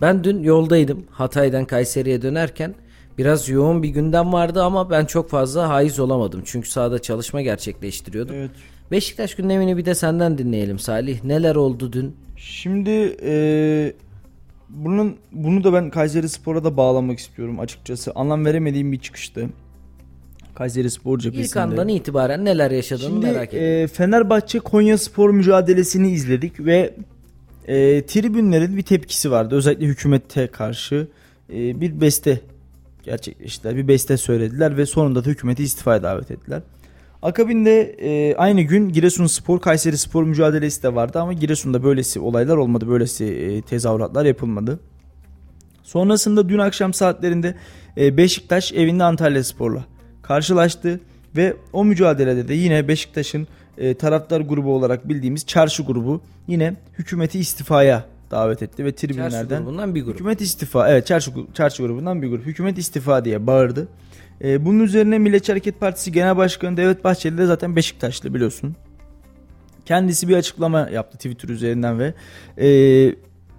Ben dün yoldaydım. Hatay'dan Kayseri'ye dönerken biraz yoğun bir gündem vardı ama ben çok fazla haiz olamadım. Çünkü sahada çalışma gerçekleştiriyordum. Evet. Beşiktaş gündemini bir de senden dinleyelim Salih. Neler oldu dün? Şimdi e, bunun bunu da ben Kayseri Spor'a da bağlamak istiyorum açıkçası. Anlam veremediğim bir çıkıştı. Kayseri Spor cephesinde. İlk andan itibaren neler yaşadığını Şimdi, merak ediyorum. E, Fenerbahçe Konya Spor mücadelesini izledik ve e, tribünlerin bir tepkisi vardı. Özellikle hükümete karşı e, bir beste gerçekleştiler. Bir beste söylediler ve sonunda da hükümeti istifaya davet ettiler. Akabinde e, aynı gün Giresun Spor Kayseri Spor mücadelesi de vardı ama Giresun'da böylesi olaylar olmadı. Böylesi e, tezahüratlar yapılmadı. Sonrasında dün akşam saatlerinde e, Beşiktaş evinde Antalya Spor'la karşılaştı ve o mücadelede de yine Beşiktaş'ın e, taraftar grubu olarak bildiğimiz çarşı grubu yine hükümeti istifaya davet etti ve tribünlerden çarşı grubundan bir grup. Hükümet istifa evet çarşı, çarşı grubundan bir grup hükümet istifa diye bağırdı. E, bunun üzerine Milliyetçi Hareket Partisi Genel Başkanı Devlet Bahçeli de zaten Beşiktaşlı biliyorsun. Kendisi bir açıklama yaptı Twitter üzerinden ve e,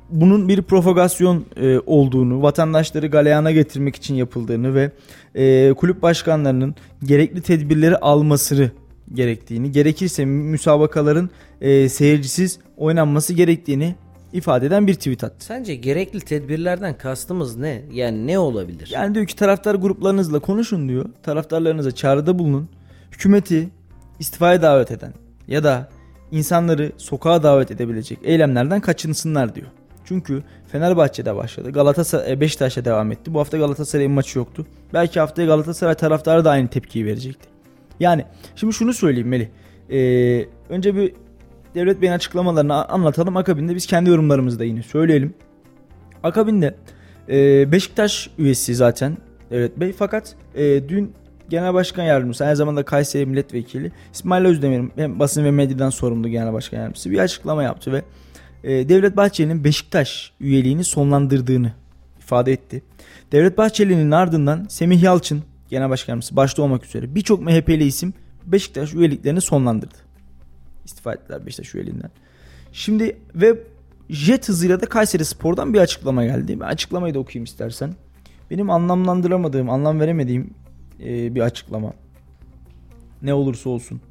bunun bir provokasyon e, olduğunu, vatandaşları galeyana getirmek için yapıldığını ve e, kulüp başkanlarının gerekli tedbirleri almasını gerektiğini, gerekirse müsabakaların e, seyircisiz oynanması gerektiğini ifade eden bir tweet attı. Sence gerekli tedbirlerden kastımız ne? Yani ne olabilir? Yani diyor ki taraftar gruplarınızla konuşun diyor. Taraftarlarınıza çağrıda bulunun. Hükümeti istifaya davet eden ya da insanları sokağa davet edebilecek eylemlerden kaçınsınlar diyor. Çünkü Fenerbahçe'de başladı. Galatasaray e, Beşiktaş'a devam etti. Bu hafta Galatasaray'ın maçı yoktu. Belki haftaya Galatasaray taraftarı da aynı tepkiyi verecekti. Yani şimdi şunu söyleyeyim Melih. Ee, önce bir Devlet Bey'in açıklamalarını anlatalım. Akabinde biz kendi yorumlarımızı da yine söyleyelim. Akabinde e, Beşiktaş üyesi zaten Devlet Bey. Fakat e, dün Genel Başkan Yardımcısı aynı zamanda Kayseri Milletvekili İsmail Özdemir hem basın ve medyadan sorumlu Genel Başkan Yardımcısı bir açıklama yaptı ve Devlet Bahçeli'nin Beşiktaş üyeliğini sonlandırdığını ifade etti. Devlet Bahçeli'nin ardından Semih Yalçın Genel Başkanımız başta olmak üzere birçok MHP'li isim Beşiktaş üyeliklerini sonlandırdı. İstifa ettiler Beşiktaş üyeliğinden. Şimdi ve jet hızıyla da Kayseri Spor'dan bir açıklama geldi. Ben açıklamayı da okuyayım istersen. Benim anlamlandıramadığım, anlam veremediğim e, bir açıklama. Ne olursa olsun.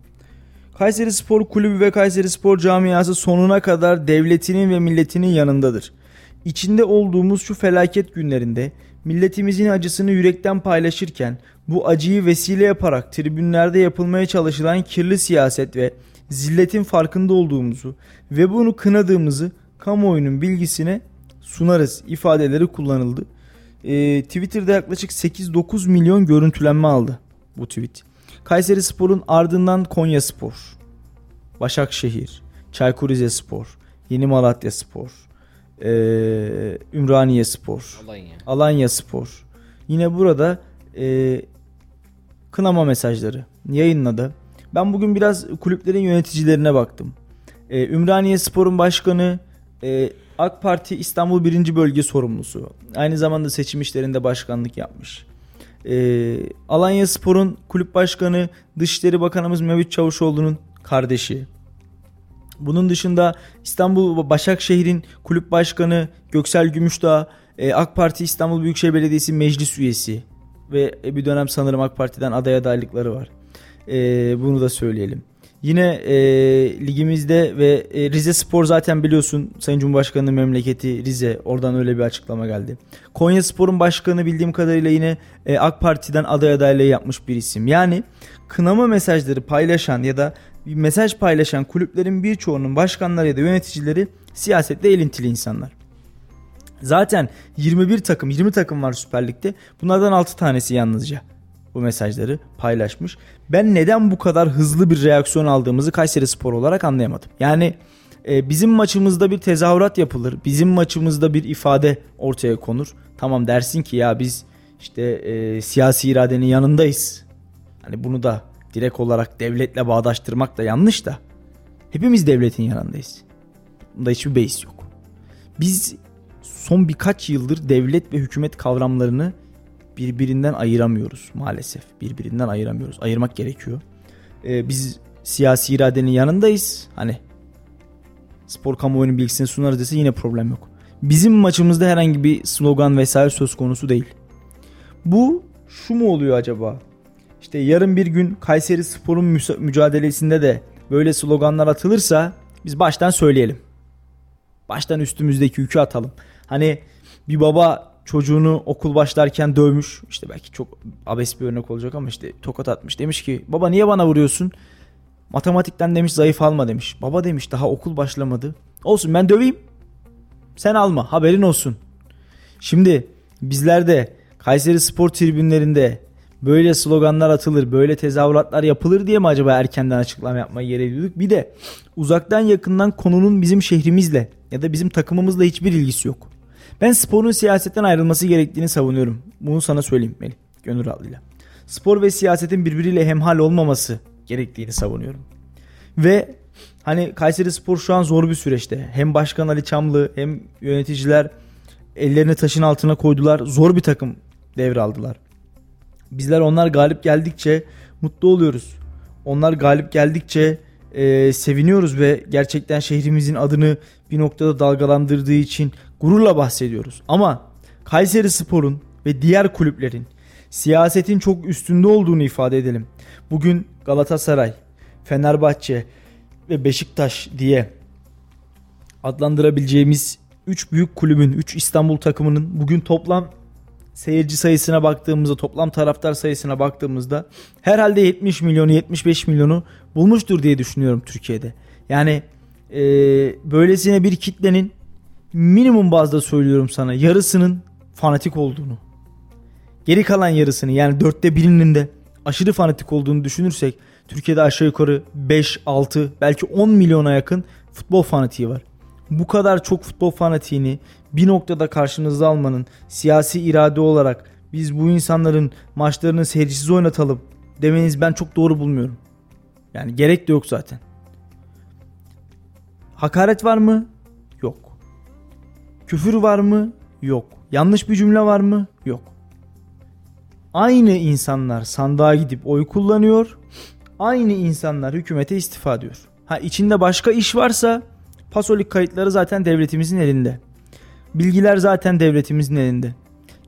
Kayseri Spor Kulübü ve Kayseri Spor camiası sonuna kadar devletinin ve milletinin yanındadır. İçinde olduğumuz şu felaket günlerinde milletimizin acısını yürekten paylaşırken bu acıyı vesile yaparak tribünlerde yapılmaya çalışılan kirli siyaset ve zilletin farkında olduğumuzu ve bunu kınadığımızı kamuoyunun bilgisine sunarız ifadeleri kullanıldı. Ee, Twitter'da yaklaşık 8-9 milyon görüntülenme aldı bu tweet. Kayseri Spor'un ardından Konya Spor, Başakşehir, Çaykur Rizespor, Yeni Malatya Spor, e, Ümraniye Spor, Alanya. Alanya Spor. Yine burada e, kınama mesajları yayınladı. Ben bugün biraz kulüplerin yöneticilerine baktım. E, Ümraniye Spor'un başkanı e, AK Parti İstanbul 1. Bölge sorumlusu. Aynı zamanda seçim işlerinde başkanlık yapmış. E, Alanya Spor'un kulüp başkanı Dışişleri Bakanımız Mevlüt Çavuşoğlu'nun kardeşi. Bunun dışında İstanbul Başakşehir'in kulüp başkanı Göksel Gümüşdağ, e, AK Parti İstanbul Büyükşehir Belediyesi meclis üyesi ve bir dönem sanırım AK Parti'den aday adaylıkları var. E, bunu da söyleyelim. Yine e, ligimizde ve e, Rize Spor zaten biliyorsun Sayın Cumhurbaşkanı'nın memleketi Rize. Oradan öyle bir açıklama geldi. Konya Spor'un başkanı bildiğim kadarıyla yine e, AK Parti'den aday adaylığı yapmış bir isim. Yani kınama mesajları paylaşan ya da bir mesaj paylaşan kulüplerin birçoğunun başkanları ya da yöneticileri siyasetle elintili insanlar. Zaten 21 takım 20 takım var Süper Lig'de. Bunlardan 6 tanesi yalnızca bu mesajları paylaşmış. Ben neden bu kadar hızlı bir reaksiyon aldığımızı Kayseri Spor olarak anlayamadım. Yani e, bizim maçımızda bir tezahürat yapılır. Bizim maçımızda bir ifade ortaya konur. Tamam dersin ki ya biz işte e, siyasi iradenin yanındayız. Hani bunu da direkt olarak devletle bağdaştırmak da yanlış da. Hepimiz devletin yanındayız. Bunda hiçbir beis yok. Biz son birkaç yıldır devlet ve hükümet kavramlarını birbirinden ayıramıyoruz maalesef. Birbirinden ayıramıyoruz. Ayırmak gerekiyor. Ee, biz siyasi iradenin yanındayız. Hani spor kamuoyunun bilgisini sunarız dese yine problem yok. Bizim maçımızda herhangi bir slogan vesaire söz konusu değil. Bu şu mu oluyor acaba? İşte yarın bir gün Kayseri Spor'un mücadelesinde de böyle sloganlar atılırsa biz baştan söyleyelim. Baştan üstümüzdeki yükü atalım. Hani bir baba çocuğunu okul başlarken dövmüş. İşte belki çok abes bir örnek olacak ama işte tokat atmış. Demiş ki baba niye bana vuruyorsun? Matematikten demiş zayıf alma demiş. Baba demiş daha okul başlamadı. Olsun ben döveyim. Sen alma haberin olsun. Şimdi bizler de Kayseri Spor tribünlerinde böyle sloganlar atılır, böyle tezahüratlar yapılır diye mi acaba erkenden açıklama yapmayı gerekliyorduk? Bir de uzaktan yakından konunun bizim şehrimizle ya da bizim takımımızla hiçbir ilgisi yok. Ben sporun siyasetten ayrılması gerektiğini savunuyorum. Bunu sana söyleyeyim Melih. Gönül rahatlığıyla. Spor ve siyasetin birbiriyle hemhal olmaması gerektiğini savunuyorum. Ve hani Kayseri Spor şu an zor bir süreçte. Hem Başkan Ali Çamlı hem yöneticiler ellerini taşın altına koydular. Zor bir takım devraldılar. Bizler onlar galip geldikçe mutlu oluyoruz. Onlar galip geldikçe e, seviniyoruz ve gerçekten şehrimizin adını bir noktada dalgalandırdığı için gururla bahsediyoruz. Ama Kayseri Spor'un ve diğer kulüplerin siyasetin çok üstünde olduğunu ifade edelim. Bugün Galatasaray, Fenerbahçe ve Beşiktaş diye adlandırabileceğimiz 3 büyük kulübün, 3 İstanbul takımının bugün toplam seyirci sayısına baktığımızda, toplam taraftar sayısına baktığımızda herhalde 70 milyonu, 75 milyonu bulmuştur diye düşünüyorum Türkiye'de. Yani e, böylesine bir kitlenin minimum bazda söylüyorum sana yarısının fanatik olduğunu. Geri kalan yarısını yani dörtte birinin de aşırı fanatik olduğunu düşünürsek Türkiye'de aşağı yukarı 5, 6 belki 10 milyona yakın futbol fanatiği var. Bu kadar çok futbol fanatiğini bir noktada karşınıza almanın siyasi irade olarak biz bu insanların maçlarını seyircisiz oynatalım demeniz ben çok doğru bulmuyorum. Yani gerek de yok zaten. Hakaret var mı? Küfür var mı? Yok. Yanlış bir cümle var mı? Yok. Aynı insanlar sandığa gidip oy kullanıyor. Aynı insanlar hükümete istifa diyor. Ha içinde başka iş varsa pasolik kayıtları zaten devletimizin elinde. Bilgiler zaten devletimizin elinde.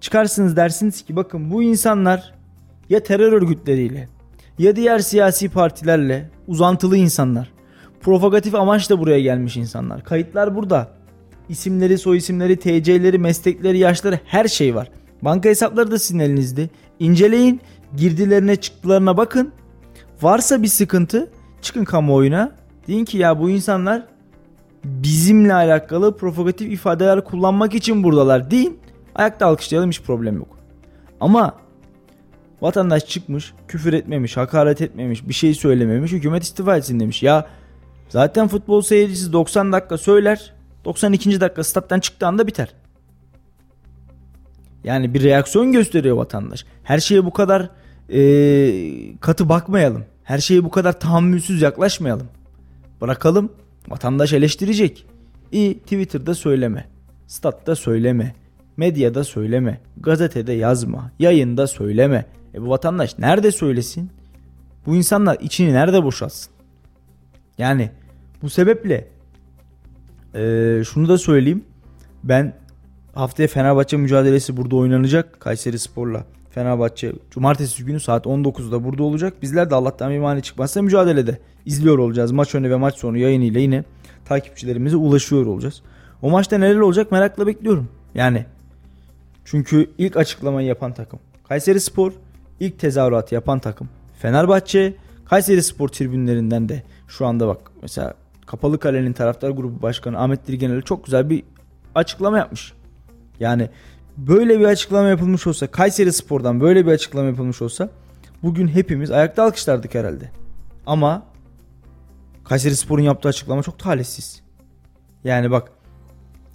Çıkarsınız dersiniz ki bakın bu insanlar ya terör örgütleriyle ya diğer siyasi partilerle uzantılı insanlar. Propagatif amaçla buraya gelmiş insanlar. Kayıtlar burada. İsimleri, soy isimleri, TC'leri, meslekleri, yaşları her şey var. Banka hesapları da sizin elinizde. İnceleyin, girdilerine çıktılarına bakın. Varsa bir sıkıntı çıkın kamuoyuna. Deyin ki ya bu insanlar bizimle alakalı propagatif ifadeler kullanmak için buradalar deyin. Ayakta alkışlayalım hiç problem yok. Ama vatandaş çıkmış küfür etmemiş, hakaret etmemiş, bir şey söylememiş, hükümet istifa etsin demiş. Ya zaten futbol seyircisi 90 dakika söyler, 92. dakika stat'tan çıktığı anda biter. Yani bir reaksiyon gösteriyor vatandaş. Her şeye bu kadar e, katı bakmayalım. Her şeye bu kadar tahammülsüz yaklaşmayalım. Bırakalım. Vatandaş eleştirecek. İyi Twitter'da söyleme. Statta söyleme. Medyada söyleme, gazetede yazma, yayında söyleme. E bu vatandaş nerede söylesin? Bu insanlar içini nerede boşaltsın? Yani bu sebeple e, şunu da söyleyeyim. Ben haftaya Fenerbahçe mücadelesi burada oynanacak. Kayseri Spor'la Fenerbahçe cumartesi günü saat 19'da burada olacak. Bizler de Allah'tan bir mani çıkmazsa mücadelede izliyor olacağız. Maç önü ve maç sonu yayınıyla yine takipçilerimize ulaşıyor olacağız. O maçta neler olacak merakla bekliyorum. Yani çünkü ilk açıklamayı yapan takım Kayseri Spor, ilk tezahüratı yapan takım Fenerbahçe, Kayseri Spor tribünlerinden de şu anda bak mesela Kapalı Kale'nin taraftar grubu başkanı Ahmet Dirgeneli çok güzel bir açıklama yapmış. Yani böyle bir açıklama yapılmış olsa Kayseri Spor'dan böyle bir açıklama yapılmış olsa bugün hepimiz ayakta alkışlardık herhalde. Ama Kayseri Spor'un yaptığı açıklama çok talihsiz. Yani bak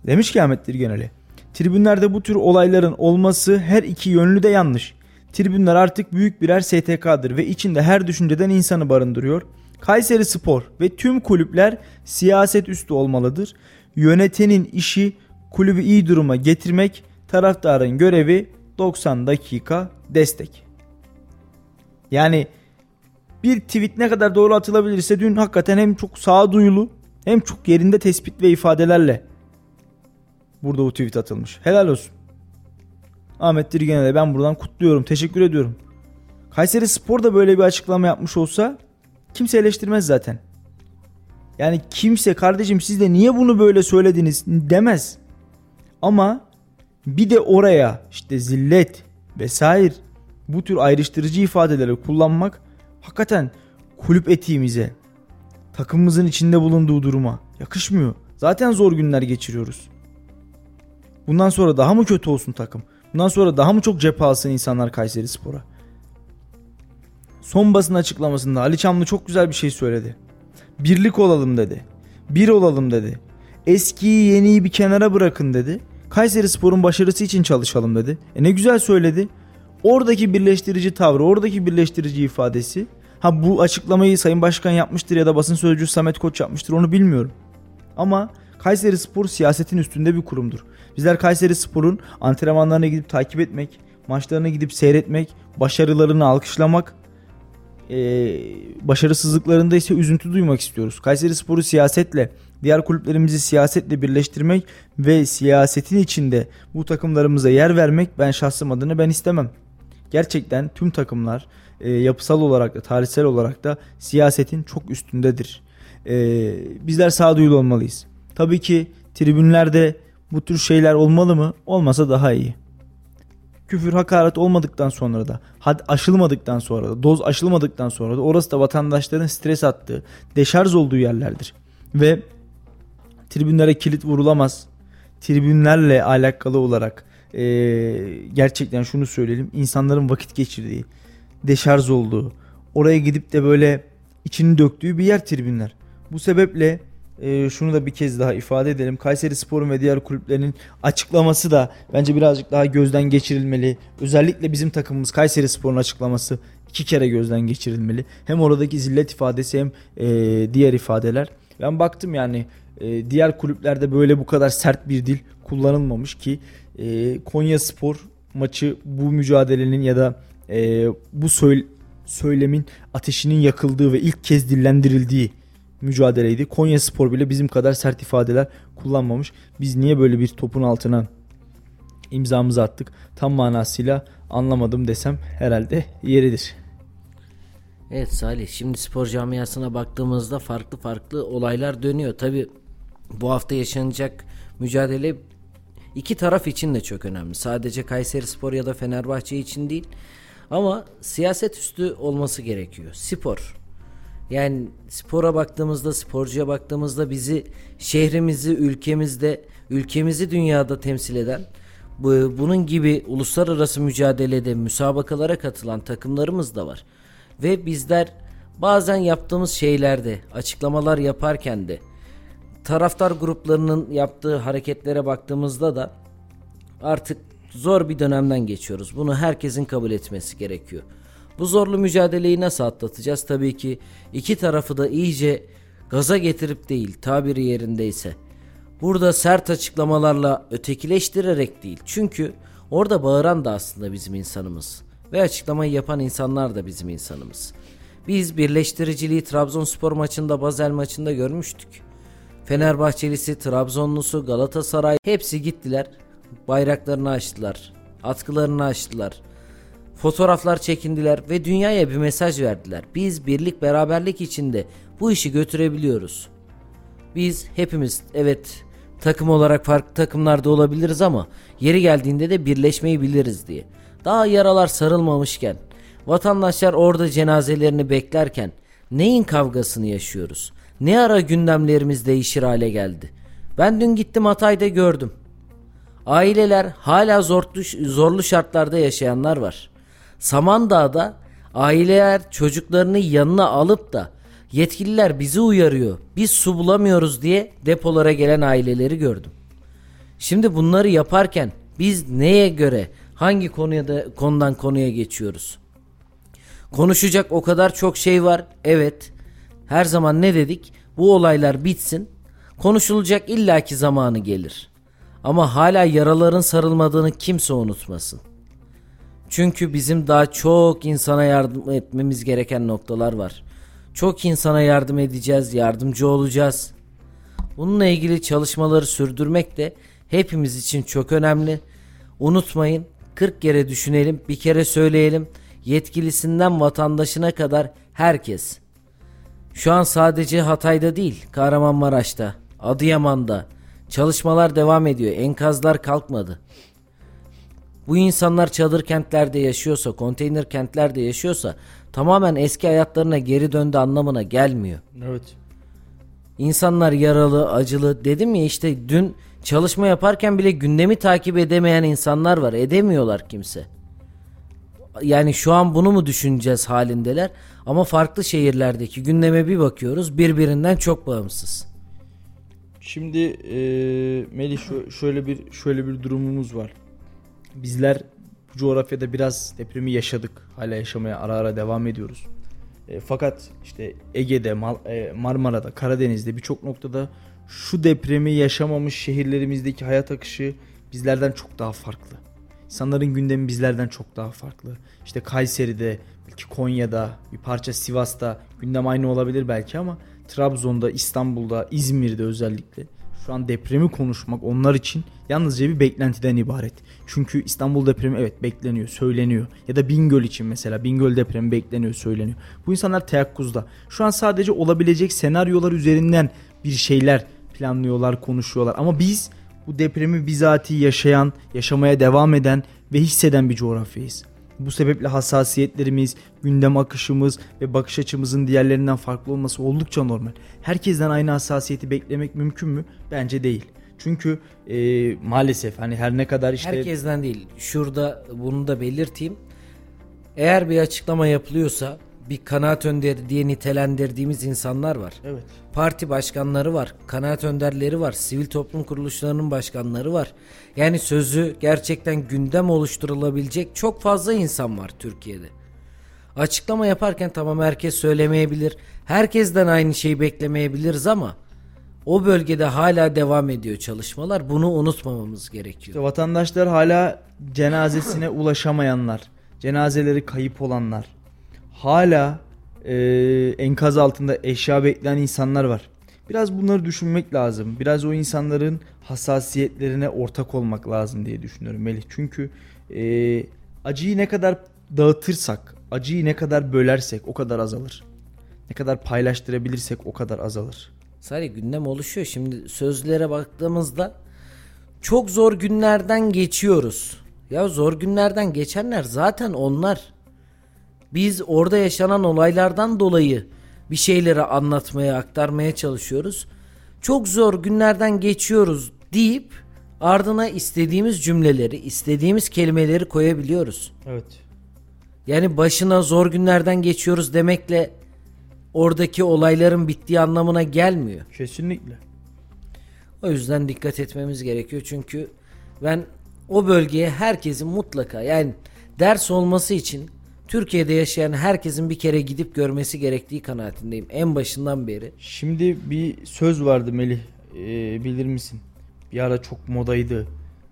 demiş ki Ahmet Dirgeneli tribünlerde bu tür olayların olması her iki yönlü de yanlış. Tribünler artık büyük birer STK'dır ve içinde her düşünceden insanı barındırıyor. Kayseri Spor ve tüm kulüpler siyaset üstü olmalıdır. Yönetenin işi kulübü iyi duruma getirmek, taraftarın görevi 90 dakika destek. Yani bir tweet ne kadar doğru atılabilirse dün hakikaten hem çok sağduyulu hem çok yerinde tespit ve ifadelerle burada bu tweet atılmış. Helal olsun. Ahmet Dirgen'e ben buradan kutluyorum. Teşekkür ediyorum. Kayseri Spor da böyle bir açıklama yapmış olsa kimse eleştirmez zaten. Yani kimse kardeşim siz de niye bunu böyle söylediniz demez. Ama bir de oraya işte zillet vesaire bu tür ayrıştırıcı ifadeleri kullanmak hakikaten kulüp etiğimize, takımımızın içinde bulunduğu duruma yakışmıyor. Zaten zor günler geçiriyoruz. Bundan sonra daha mı kötü olsun takım? Bundan sonra daha mı çok cephe alsın insanlar Kayseri Spor'a? Son basın açıklamasında Ali Çamlı çok güzel bir şey söyledi. Birlik olalım dedi. Bir olalım dedi. Eskiyi yeniyi bir kenara bırakın dedi. Kayseri Spor'un başarısı için çalışalım dedi. E ne güzel söyledi. Oradaki birleştirici tavrı, oradaki birleştirici ifadesi. Ha bu açıklamayı Sayın Başkan yapmıştır ya da basın sözcüsü Samet Koç yapmıştır onu bilmiyorum. Ama Kayseri Spor siyasetin üstünde bir kurumdur. Bizler Kayseri Spor'un antrenmanlarına gidip takip etmek, maçlarına gidip seyretmek, başarılarını alkışlamak, e, başarısızlıklarında ise üzüntü duymak istiyoruz. Kayseri Spor'u siyasetle, diğer kulüplerimizi siyasetle birleştirmek ve siyasetin içinde bu takımlarımıza yer vermek ben şahsım adına ben istemem. Gerçekten tüm takımlar e, yapısal olarak da tarihsel olarak da siyasetin çok üstündedir. E, bizler sağduyulu olmalıyız. Tabii ki tribünlerde bu tür şeyler olmalı mı? Olmasa daha iyi. Küfür hakaret olmadıktan sonra da had aşılmadıktan sonra da doz aşılmadıktan sonra da orası da vatandaşların stres attığı deşarj olduğu yerlerdir. Ve tribünlere kilit vurulamaz. Tribünlerle alakalı olarak e, gerçekten şunu söyleyelim. insanların vakit geçirdiği, deşarj olduğu, oraya gidip de böyle içini döktüğü bir yer tribünler. Bu sebeple e, şunu da bir kez daha ifade edelim. Kayseri Spor'un ve diğer kulüplerin açıklaması da bence birazcık daha gözden geçirilmeli. Özellikle bizim takımımız Kayseri Spor'un açıklaması iki kere gözden geçirilmeli. Hem oradaki zillet ifadesi hem e, diğer ifadeler. Ben baktım yani e, diğer kulüplerde böyle bu kadar sert bir dil kullanılmamış ki e, Konya Spor maçı bu mücadelenin ya da e, bu söyle, söylemin ateşinin yakıldığı ve ilk kez dillendirildiği mücadeleydi. Konya Spor bile bizim kadar sert ifadeler kullanmamış. Biz niye böyle bir topun altına imzamızı attık? Tam manasıyla anlamadım desem herhalde yeridir. Evet Salih şimdi spor camiasına baktığımızda farklı farklı olaylar dönüyor. Tabi bu hafta yaşanacak mücadele iki taraf için de çok önemli. Sadece Kayseri Spor ya da Fenerbahçe için değil. Ama siyaset üstü olması gerekiyor. Spor. Yani spora baktığımızda, sporcuya baktığımızda bizi şehrimizi, ülkemizde, ülkemizi dünyada temsil eden bu, bunun gibi uluslararası mücadelede müsabakalara katılan takımlarımız da var. Ve bizler bazen yaptığımız şeylerde, açıklamalar yaparken de taraftar gruplarının yaptığı hareketlere baktığımızda da artık zor bir dönemden geçiyoruz. Bunu herkesin kabul etmesi gerekiyor. Bu zorlu mücadeleyi nasıl atlatacağız? Tabii ki iki tarafı da iyice gaza getirip değil tabiri yerindeyse Burada sert açıklamalarla ötekileştirerek değil. Çünkü orada bağıran da aslında bizim insanımız. Ve açıklamayı yapan insanlar da bizim insanımız. Biz birleştiriciliği Trabzonspor maçında Bazel maçında görmüştük. Fenerbahçelisi, Trabzonlusu, Galatasaray hepsi gittiler. Bayraklarını açtılar. Atkılarını açtılar. Fotoğraflar çekindiler ve dünyaya bir mesaj verdiler. Biz birlik beraberlik içinde bu işi götürebiliyoruz. Biz hepimiz evet takım olarak farklı takımlarda olabiliriz ama yeri geldiğinde de birleşmeyi biliriz diye. Daha yaralar sarılmamışken, vatandaşlar orada cenazelerini beklerken neyin kavgasını yaşıyoruz? Ne ara gündemlerimiz değişir hale geldi? Ben dün gittim Hatay'da gördüm. Aileler hala zorlu, zorlu şartlarda yaşayanlar var. Samandağ'da aileler çocuklarını yanına alıp da yetkililer bizi uyarıyor. Biz su bulamıyoruz diye depolara gelen aileleri gördüm. Şimdi bunları yaparken biz neye göre hangi konuya da konudan konuya geçiyoruz? Konuşacak o kadar çok şey var. Evet. Her zaman ne dedik? Bu olaylar bitsin. Konuşulacak illaki zamanı gelir. Ama hala yaraların sarılmadığını kimse unutmasın. Çünkü bizim daha çok insana yardım etmemiz gereken noktalar var. Çok insana yardım edeceğiz, yardımcı olacağız. Bununla ilgili çalışmaları sürdürmek de hepimiz için çok önemli. Unutmayın 40 kere düşünelim, bir kere söyleyelim. Yetkilisinden vatandaşına kadar herkes. Şu an sadece Hatay'da değil, Kahramanmaraş'ta, Adıyaman'da çalışmalar devam ediyor. Enkazlar kalkmadı. Bu insanlar çadır kentlerde yaşıyorsa, konteyner kentlerde yaşıyorsa tamamen eski hayatlarına geri döndü anlamına gelmiyor. Evet. İnsanlar yaralı, acılı. Dedim ya işte dün çalışma yaparken bile gündemi takip edemeyen insanlar var. Edemiyorlar kimse. Yani şu an bunu mu düşüneceğiz halindeler? Ama farklı şehirlerdeki gündeme bir bakıyoruz birbirinden çok bağımsız. Şimdi e, Melih şöyle bir şöyle bir durumumuz var. Bizler bu coğrafyada biraz depremi yaşadık. Hala yaşamaya ara ara devam ediyoruz. E, fakat işte Ege'de, Mal, e, Marmara'da, Karadeniz'de birçok noktada şu depremi yaşamamış şehirlerimizdeki hayat akışı bizlerden çok daha farklı. İnsanların gündemi bizlerden çok daha farklı. İşte Kayseri'de, belki Konya'da, bir parça Sivas'ta gündem aynı olabilir belki ama Trabzon'da, İstanbul'da, İzmir'de özellikle şu an depremi konuşmak onlar için yalnızca bir beklentiden ibaret. Çünkü İstanbul depremi evet bekleniyor, söyleniyor. Ya da Bingöl için mesela Bingöl depremi bekleniyor, söyleniyor. Bu insanlar teyakkuzda. Şu an sadece olabilecek senaryolar üzerinden bir şeyler planlıyorlar, konuşuyorlar. Ama biz bu depremi bizatihi yaşayan, yaşamaya devam eden ve hisseden bir coğrafyayız. Bu sebeple hassasiyetlerimiz, gündem akışımız ve bakış açımızın diğerlerinden farklı olması oldukça normal. Herkesten aynı hassasiyeti beklemek mümkün mü? Bence değil. Çünkü e, maalesef hani her ne kadar işte... Herkesten değil. Şurada bunu da belirteyim. Eğer bir açıklama yapılıyorsa bir kanaat önderi diye nitelendirdiğimiz insanlar var. Evet. Parti başkanları var, kanaat önderleri var, sivil toplum kuruluşlarının başkanları var. Yani sözü gerçekten gündem oluşturulabilecek çok fazla insan var Türkiye'de. Açıklama yaparken tamam herkes söylemeyebilir. Herkesten aynı şeyi beklemeyebiliriz ama o bölgede hala devam ediyor çalışmalar. Bunu unutmamamız gerekiyor. İşte vatandaşlar hala cenazesine [LAUGHS] ulaşamayanlar, cenazeleri kayıp olanlar, hala e, enkaz altında eşya bekleyen insanlar var. Biraz bunları düşünmek lazım. Biraz o insanların hassasiyetlerine ortak olmak lazım diye düşünüyorum Melih. Çünkü e, acıyı ne kadar dağıtırsak, acıyı ne kadar bölersek o kadar azalır. Ne kadar paylaştırabilirsek o kadar azalır. Sadece gündem oluşuyor. Şimdi sözlere baktığımızda çok zor günlerden geçiyoruz. Ya zor günlerden geçenler zaten onlar. Biz orada yaşanan olaylardan dolayı bir şeyleri anlatmaya, aktarmaya çalışıyoruz. Çok zor günlerden geçiyoruz deyip ardına istediğimiz cümleleri, istediğimiz kelimeleri koyabiliyoruz. Evet. Yani başına zor günlerden geçiyoruz demekle oradaki olayların bittiği anlamına gelmiyor. Kesinlikle. O yüzden dikkat etmemiz gerekiyor çünkü ben o bölgeye herkesin mutlaka yani ders olması için Türkiye'de yaşayan herkesin bir kere gidip görmesi gerektiği kanaatindeyim en başından beri. Şimdi bir söz vardı Melih e, bilir misin? Bir ara çok modaydı.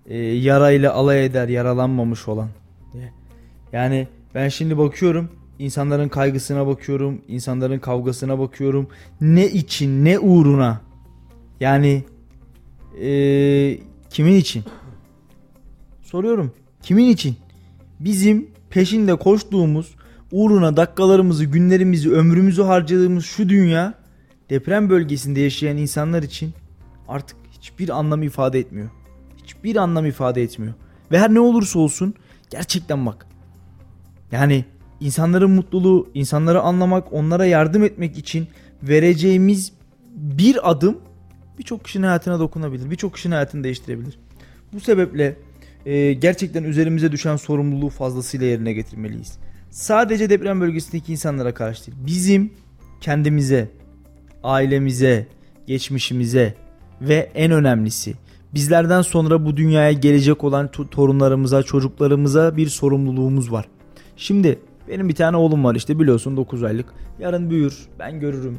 E, yarayla alay eder yaralanmamış olan. Yani ben şimdi bakıyorum insanların kaygısına bakıyorum, insanların kavgasına bakıyorum. Ne için, ne uğruna? Yani e, kimin için? Soruyorum. Kimin için? Bizim peşinde koştuğumuz, uğruna dakikalarımızı, günlerimizi, ömrümüzü harcadığımız şu dünya deprem bölgesinde yaşayan insanlar için artık hiçbir anlam ifade etmiyor. Hiçbir anlam ifade etmiyor. Ve her ne olursa olsun gerçekten bak. Yani insanların mutluluğu, insanları anlamak, onlara yardım etmek için vereceğimiz bir adım birçok kişinin hayatına dokunabilir. Birçok kişinin hayatını değiştirebilir. Bu sebeple e, gerçekten üzerimize düşen sorumluluğu fazlasıyla yerine getirmeliyiz. Sadece deprem bölgesindeki insanlara karşı değil. Bizim kendimize, ailemize, geçmişimize ve en önemlisi bizlerden sonra bu dünyaya gelecek olan torunlarımıza, çocuklarımıza bir sorumluluğumuz var. Şimdi benim bir tane oğlum var işte biliyorsun 9 aylık. Yarın büyür, ben görürüm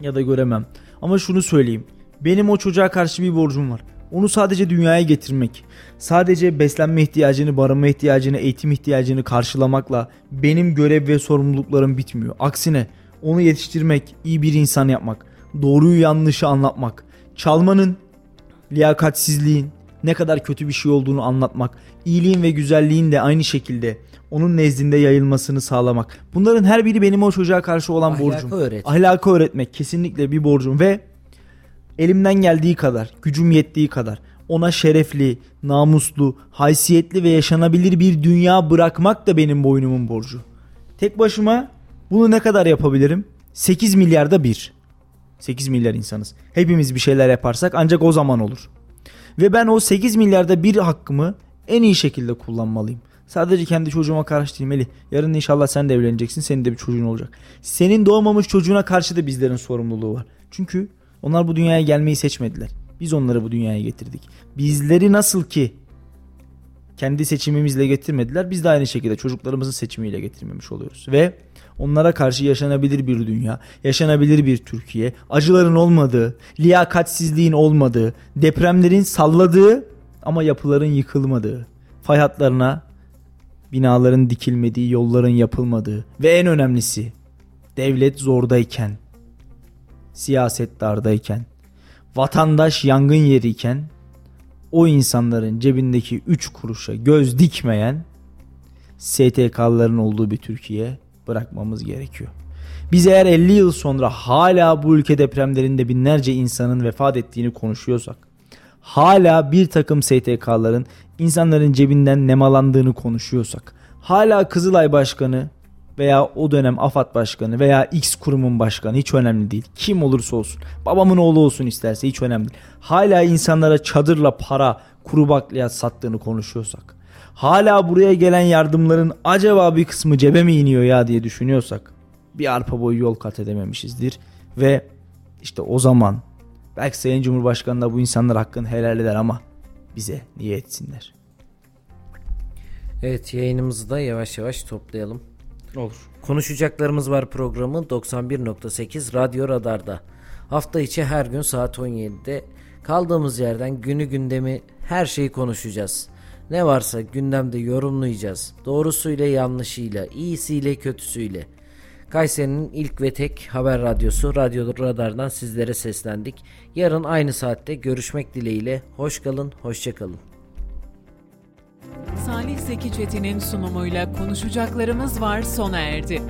ya da göremem. Ama şunu söyleyeyim. Benim o çocuğa karşı bir borcum var. Onu sadece dünyaya getirmek, sadece beslenme ihtiyacını, barınma ihtiyacını, eğitim ihtiyacını karşılamakla benim görev ve sorumluluklarım bitmiyor. Aksine onu yetiştirmek, iyi bir insan yapmak, doğruyu yanlışı anlatmak, çalmanın, liyakatsizliğin ne kadar kötü bir şey olduğunu anlatmak, iyiliğin ve güzelliğin de aynı şekilde onun nezdinde yayılmasını sağlamak. Bunların her biri benim o çocuğa karşı olan Ahlakı borcum. Öğret. Ahlakı öğretmek kesinlikle bir borcum ve elimden geldiği kadar, gücüm yettiği kadar ona şerefli, namuslu, haysiyetli ve yaşanabilir bir dünya bırakmak da benim boynumun borcu. Tek başıma bunu ne kadar yapabilirim? 8 milyarda bir. 8 milyar insanız. Hepimiz bir şeyler yaparsak ancak o zaman olur. Ve ben o 8 milyarda bir hakkımı en iyi şekilde kullanmalıyım. Sadece kendi çocuğuma karşı değil Melih. Yarın inşallah sen de evleneceksin. Senin de bir çocuğun olacak. Senin doğmamış çocuğuna karşı da bizlerin sorumluluğu var. Çünkü onlar bu dünyaya gelmeyi seçmediler. Biz onları bu dünyaya getirdik. Bizleri nasıl ki kendi seçimimizle getirmediler. Biz de aynı şekilde çocuklarımızın seçimiyle getirmemiş oluyoruz. Ve onlara karşı yaşanabilir bir dünya, yaşanabilir bir Türkiye, acıların olmadığı, liyakatsizliğin olmadığı, depremlerin salladığı ama yapıların yıkılmadığı, fay hatlarına binaların dikilmediği, yolların yapılmadığı ve en önemlisi devlet zordayken, siyaset dardayken, vatandaş yangın yeriyken o insanların cebindeki 3 kuruşa göz dikmeyen STK'ların olduğu bir Türkiye bırakmamız gerekiyor. Biz eğer 50 yıl sonra hala bu ülke depremlerinde binlerce insanın vefat ettiğini konuşuyorsak, hala bir takım STK'ların insanların cebinden nemalandığını konuşuyorsak, hala Kızılay Başkanı veya o dönem AFAD Başkanı veya X kurumun başkanı hiç önemli değil. Kim olursa olsun. Babamın oğlu olsun isterse hiç önemli değil. Hala insanlara çadırla para, kuru bakliyat sattığını konuşuyorsak. Hala buraya gelen yardımların acaba bir kısmı cebe mi iniyor ya diye düşünüyorsak. Bir arpa boyu yol kat edememişizdir. Ve işte o zaman belki Sayın Cumhurbaşkanı da bu insanlar hakkını helal eder ama bize niye etsinler? Evet yayınımızı da yavaş yavaş toplayalım. Olur. Konuşacaklarımız var programı 91.8 Radyo Radar'da. Hafta içi her gün saat 17'de kaldığımız yerden günü gündemi her şeyi konuşacağız. Ne varsa gündemde yorumlayacağız. Doğrusuyla yanlışıyla, iyisiyle kötüsüyle. Kayseri'nin ilk ve tek haber radyosu Radyo Radar'dan sizlere seslendik. Yarın aynı saatte görüşmek dileğiyle. Hoş kalın, hoşça kalın. Salih Zeki Çetin'in sunumuyla konuşacaklarımız var sona erdi.